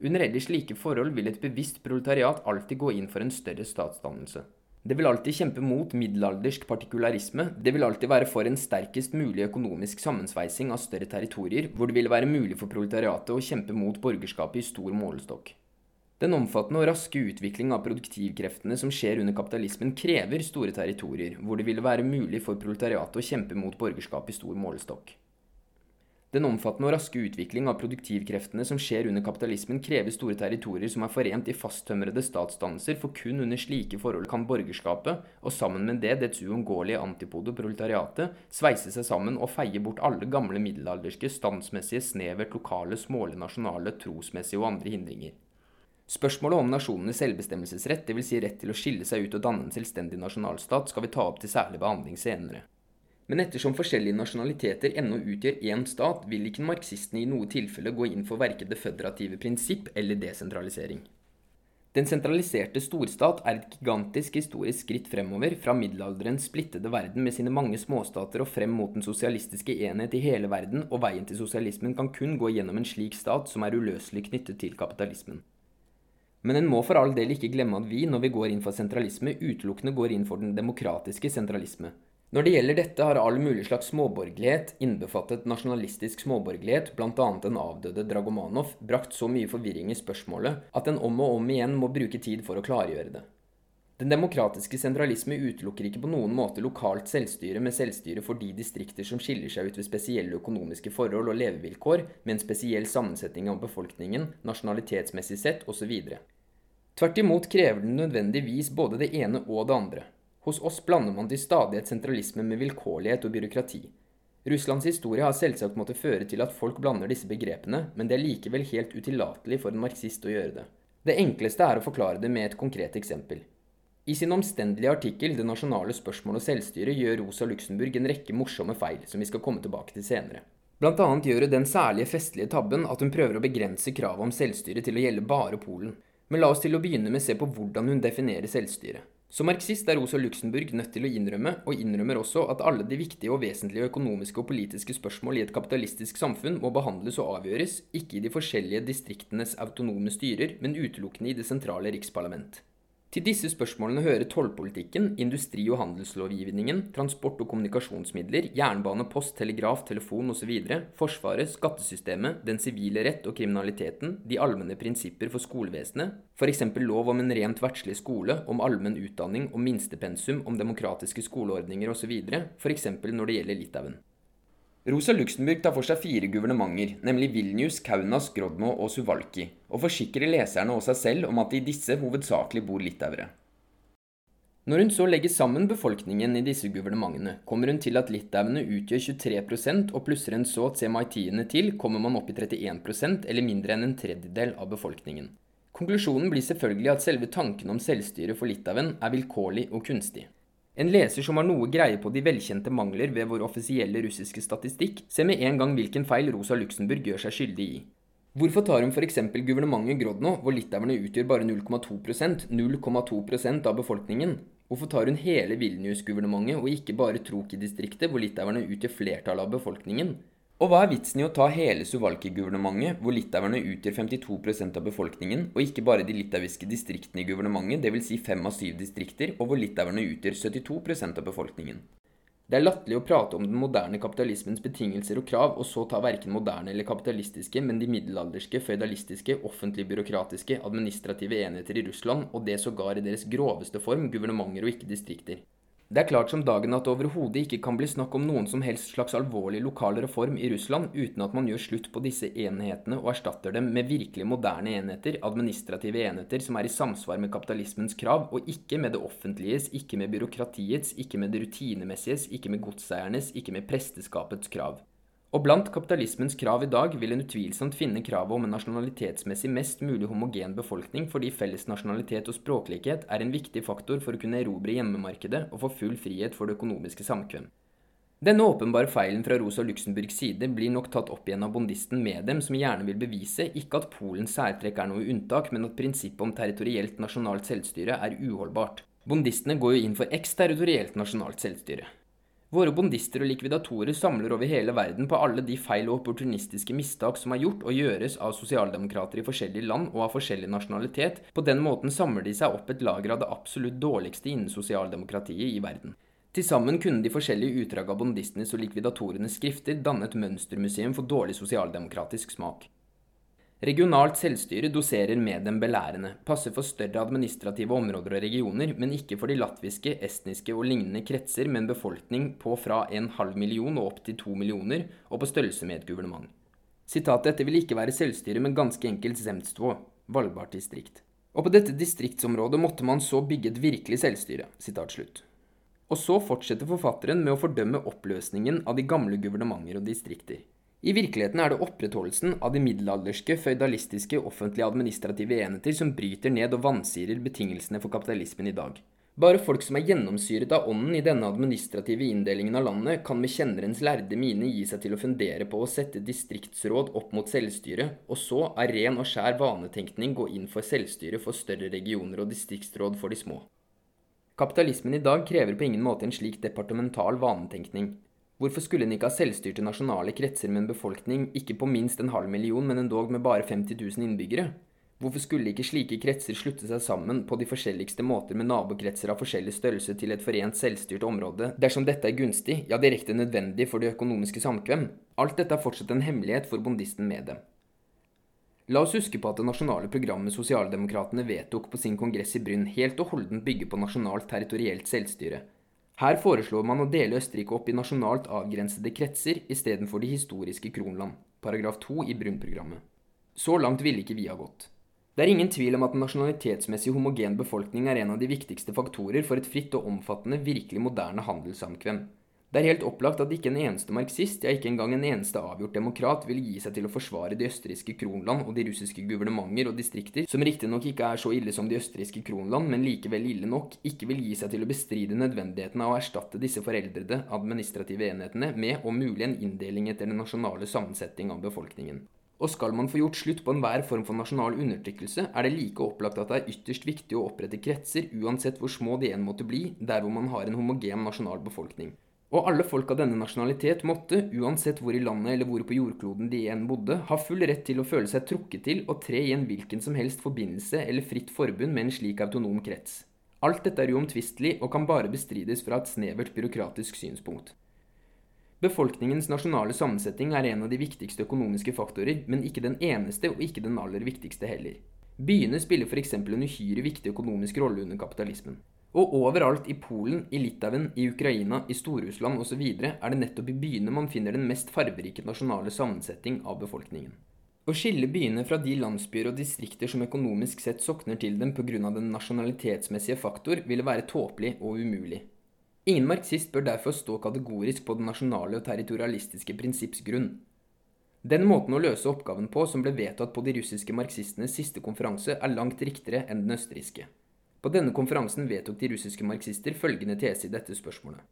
Speaker 1: Under ellers slike forhold vil et bevisst proletariat alltid gå inn for en større statsdannelse. Det vil alltid kjempe mot middelaldersk partikularisme, det vil alltid være for en sterkest mulig økonomisk sammensveising av større territorier, hvor det vil være mulig for proletariatet å kjempe mot borgerskapet i stor målestokk. Den omfattende og raske utvikling av produktivkreftene som skjer under kapitalismen, krever store territorier, hvor det ville være mulig for proletariatet å kjempe mot borgerskap i stor målestokk. Den omfattende og raske utvikling av produktivkreftene som skjer under kapitalismen, krever store territorier som er forent i fasttømrede statsdannelser, for kun under slike forhold kan borgerskapet, og sammen med det dets uunngåelige antipode proletariatet, sveise seg sammen og feie bort alle gamle middelalderske, standsmessige, snevert lokale, smålige, nasjonale, trosmessige og andre hindringer. Spørsmålet om nasjonenes selvbestemmelsesrett, dvs. Si rett til å skille seg ut og danne en selvstendig nasjonalstat, skal vi ta opp til særlig behandling senere. Men ettersom forskjellige nasjonaliteter ennå utgjør én stat, vil ikke marxistene i noe tilfelle gå inn for verken det føderative prinsipp eller desentralisering. Den sentraliserte storstat er et gigantisk historisk skritt fremover fra middelalderens splittede verden med sine mange småstater og frem mot den sosialistiske enhet i hele verden, og veien til sosialismen kan kun gå gjennom en slik stat som er uløselig knyttet til kapitalismen. Men en må for all del ikke glemme at vi, når vi går inn for sentralisme, utelukkende går inn for den demokratiske sentralisme. Når det gjelder dette, har all mulig slags småborgerlighet, innbefattet nasjonalistisk småborgerlighet, bl.a. den avdøde Dragomanov, brakt så mye forvirring i spørsmålet at en om og om igjen må bruke tid for å klargjøre det. Den demokratiske sentralisme utelukker ikke på noen måte lokalt selvstyre med selvstyre for de distrikter som skiller seg ut ved spesielle økonomiske forhold og levevilkår, med en spesiell sammensetning av befolkningen, nasjonalitetsmessig sett osv. Tvert imot krever den nødvendigvis både det ene og det andre. Hos oss blander man til stadighet sentralisme med vilkårlighet og byråkrati. Russlands historie har selvsagt måttet føre til at folk blander disse begrepene, men det er likevel helt utillatelig for en marxist å gjøre det. Det enkleste er å forklare det med et konkret eksempel. I sin omstendelige artikkel 'Det nasjonale spørsmål og selvstyre' gjør Rosa Luxemburg en rekke morsomme feil, som vi skal komme tilbake til senere. Blant annet gjør hun den særlige festlige tabben at hun prøver å begrense kravet om selvstyre til å gjelde bare Polen. Men la oss til å begynne med se på hvordan hun definerer selvstyret. Som marxist er Rosa Luxemburg nødt til å innrømme, og innrømmer også, at alle de viktige og vesentlige økonomiske og politiske spørsmål i et kapitalistisk samfunn må behandles og avgjøres, ikke i de forskjellige distriktenes autonome styrer, men utelukkende i det sentrale riksparlament. Til disse spørsmålene hører tollpolitikken, industri- og handelslovgivningen, transport- og kommunikasjonsmidler, jernbane, post, telegraf, telefon osv., Forsvaret, skattesystemet, den sivile rett og kriminaliteten, de allmenne prinsipper for skolevesenet, f.eks. lov om en rent verdslig skole, om allmenn utdanning, om minstepensum, om demokratiske skoleordninger osv., f.eks. når det gjelder Litauen. Rosa Luxemburg tar for seg fire guvernementer, nemlig Vilnius, Kaunas, Grodno og Suvalki, og forsikrer leserne og seg selv om at i disse hovedsakelig bor litauere. Når hun så legger sammen befolkningen i disse guvernementene, kommer hun til at litauerne utgjør 23 og plusser en så tsemaitiene til, kommer man opp i 31% eller mindre enn en tredjedel av befolkningen. Konklusjonen blir selvfølgelig at selve tanken om selvstyre for Litauen er vilkårlig og kunstig. En leser som har noe greie på de velkjente mangler ved vår offisielle russiske statistikk, ser med en gang hvilken feil Rosa Luxemburg gjør seg skyldig i. Hvorfor tar hun f.eks. guvernementet Grodno, hvor litauerne utgjør bare 0,2% 0,2% av befolkningen? Hvorfor tar hun hele Vilnius-guvernementet, og ikke bare Troki-distriktet, hvor litauerne utgjør flertallet av befolkningen? Og hva er vitsen i å ta hele Suwalki-guvernementet, hvor litauerne utgjør 52% av befolkningen, og ikke bare de litauiske distriktene i guvernementet, dvs. Si fem av syv distrikter, og hvor litauerne utgjør 72% av befolkningen? Det er latterlig å prate om den moderne kapitalismens betingelser og krav, og så ta verken moderne eller kapitalistiske, men de middelalderske, føydalistiske, offentlig byråkratiske, administrative enheter i Russland, og det sågar i deres groveste form, guvernementer og ikke distrikter. Det er klart som dagen at det overhodet ikke kan bli snakk om noen som helst slags alvorlig lokal reform i Russland uten at man gjør slutt på disse enhetene og erstatter dem med virkelig moderne enheter, administrative enheter som er i samsvar med kapitalismens krav, og ikke med det offentliges, ikke med byråkratiets, ikke med det rutinemessiges, ikke med godseiernes, ikke med presteskapets krav. Og blant kapitalismens krav i dag vil en utvilsomt finne kravet om en nasjonalitetsmessig mest mulig homogen befolkning, fordi felles nasjonalitet og språklikhet er en viktig faktor for å kunne erobre hjemmemarkedet og få full frihet for det økonomiske samkvem. Denne åpenbare feilen fra Rosa Luxemburgs side blir nok tatt opp igjen av bondisten med dem, som gjerne vil bevise ikke at Polens særtrekk er noe unntak, men at prinsippet om territorielt nasjonalt selvstyre er uholdbart. Bondistene går jo inn for eksterritorielt nasjonalt selvstyre. Våre bondister og likvidatorer samler over hele verden på alle de feil og opportunistiske mistak som er gjort og gjøres av sosialdemokrater i forskjellige land og av forskjellig nasjonalitet. På den måten samler de seg opp et lager av det absolutt dårligste innen sosialdemokratiet i verden. Til sammen kunne de forskjellige utdrag av bondistenes og likvidatorenes skrifter danne et mønstermuseum for dårlig sosialdemokratisk smak. Regionalt selvstyre doserer med den belærende, passer for større administrative områder og regioner, men ikke for de latviske, estniske og lignende kretser med en befolkning på fra en halv million og opp til to millioner, og på størrelse med et guvernement. Sitatet dette vil ikke være selvstyre, men ganske enkelt zemstvo, valgbart distrikt. Og på dette distriktsområdet måtte man så bygge et virkelig selvstyre. Og så fortsetter forfatteren med å fordømme oppløsningen av de gamle guvernementer og distrikter. I virkeligheten er det opprettholdelsen av de middelalderske, føydalistiske offentlige administrative enheter som bryter ned og vansirer betingelsene for kapitalismen i dag. Bare folk som er gjennomsyret av ånden i denne administrative inndelingen av landet, kan med kjennerens lærde mine gi seg til å fundere på å sette distriktsråd opp mot selvstyre, og så av ren og skjær vanetenkning gå inn for selvstyre for større regioner og distriktsråd for de små. Kapitalismen i dag krever på ingen måte en slik departemental vanetenkning. Hvorfor skulle en ikke ha selvstyrte nasjonale kretser med en befolkning ikke på minst en halv million, men endog med bare 50 000 innbyggere? Hvorfor skulle ikke slike kretser slutte seg sammen på de forskjelligste måter med nabokretser av forskjellig størrelse til et forent selvstyrt område, dersom dette er gunstig, ja direkte nødvendig for det økonomiske samkvem? Alt dette er fortsatt en hemmelighet for bondisten med dem. La oss huske på at det nasjonale programmet sosialdemokratene vedtok på sin kongress i Brynn helt og holdent bygger på nasjonalt territorielt selvstyre. Her foreslår man å dele Østerrike opp i nasjonalt avgrensede kretser istedenfor de historiske kronland, paragraf 2 i Brun-programmet. Så langt ville ikke vi ha gått. Det er ingen tvil om at en nasjonalitetsmessig homogen befolkning er en av de viktigste faktorer for et fritt og omfattende, virkelig moderne handelssamkvem. Det er helt opplagt at ikke en eneste marxist, ja ikke engang en eneste avgjort demokrat, vil gi seg til å forsvare de østerrikske kronland og de russiske guvernementer og distrikter, som riktignok ikke er så ille som de østerrikske kronland, men likevel ille nok, ikke vil gi seg til å bestride nødvendigheten av å erstatte disse foreldrede administrative enhetene med om mulig en inndeling etter den nasjonale sammensetning av befolkningen. Og skal man få gjort slutt på enhver form for nasjonal undertrykkelse, er det like opplagt at det er ytterst viktig å opprette kretser, uansett hvor små de enn måtte bli, der hvor man har en homogen nasjonal befolkning. Og alle folk av denne nasjonalitet måtte, uansett hvor i landet eller hvor på jordkloden de igjen bodde, ha full rett til å føle seg trukket til og tre i en hvilken som helst forbindelse eller fritt forbund med en slik autonom krets. Alt dette er uomtvistelig og kan bare bestrides fra et snevert byråkratisk synspunkt. Befolkningens nasjonale sammensetning er en av de viktigste økonomiske faktorer, men ikke den eneste og ikke den aller viktigste heller. Byene spiller f.eks. en uhyre viktig økonomisk rolle under kapitalismen. Og overalt i Polen, i Litauen, i Ukraina, i Storrussland osv. er det nettopp i byene man finner den mest farverike nasjonale sammensetning av befolkningen. Å skille byene fra de landsbyer og distrikter som økonomisk sett sokner til dem pga. den nasjonalitetsmessige faktor, ville være tåpelig og umulig. Ingen marxist bør derfor stå kategorisk på den nasjonale og territorialistiske prinsipps grunn. Den måten å løse oppgaven på som ble vedtatt på de russiske marxistenes siste konferanse, er langt riktigere enn den østerrikske. På denne konferansen vedtok de russiske marxister følgende tese i dette spørsmålet.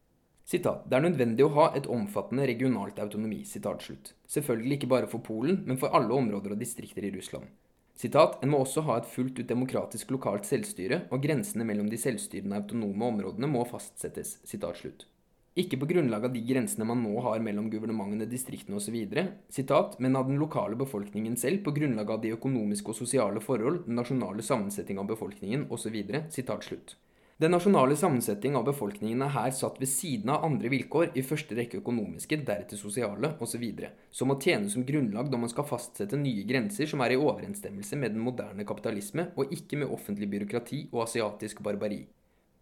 Speaker 1: Sitat, det er nødvendig å ha et omfattende regionalt autonomi. Sitat, slutt. Selvfølgelig ikke bare for Polen, men for alle områder og distrikter i Russland. Sitat, en må også ha et fullt ut demokratisk lokalt selvstyre, og grensene mellom de selvstyrende autonome områdene må fastsettes. Sitat, slutt. Ikke på grunnlag av de grensene man nå har mellom guvernementene, distriktene osv., men av den lokale befolkningen selv på grunnlag av de økonomiske og sosiale forhold, den nasjonale sammensetning av befolkningen osv.. Den nasjonale sammensetning av befolkningen er her satt ved siden av andre vilkår, i første rekke økonomiske, deretter sosiale osv., som må tjene som grunnlag når man skal fastsette nye grenser som er i overensstemmelse med den moderne kapitalisme, og ikke med offentlig byråkrati og asiatisk barbari.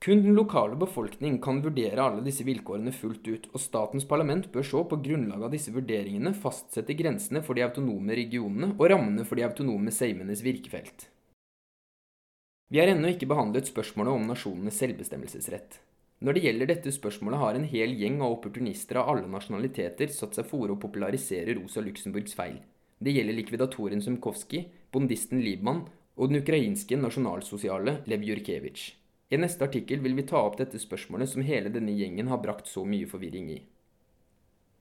Speaker 1: Kun den lokale befolkning kan vurdere alle disse vilkårene fullt ut, og statens parlament bør så på grunnlag av disse vurderingene fastsette grensene for de autonome regionene og rammene for de autonome seimenes virkefelt. Vi har ennå ikke behandlet spørsmålet om nasjonenes selvbestemmelsesrett. Når det gjelder dette spørsmålet, har en hel gjeng av opportunister av alle nasjonaliteter satt seg for å popularisere Rosa Luxemburgs feil. Det gjelder likvidatoren Zemkowski, bondisten Liebmann og den ukrainske nasjonalsosiale Lev Jurkevitsj. I neste artikkel vil vi ta opp dette spørsmålet som hele denne gjengen har brakt så mye forvirring i.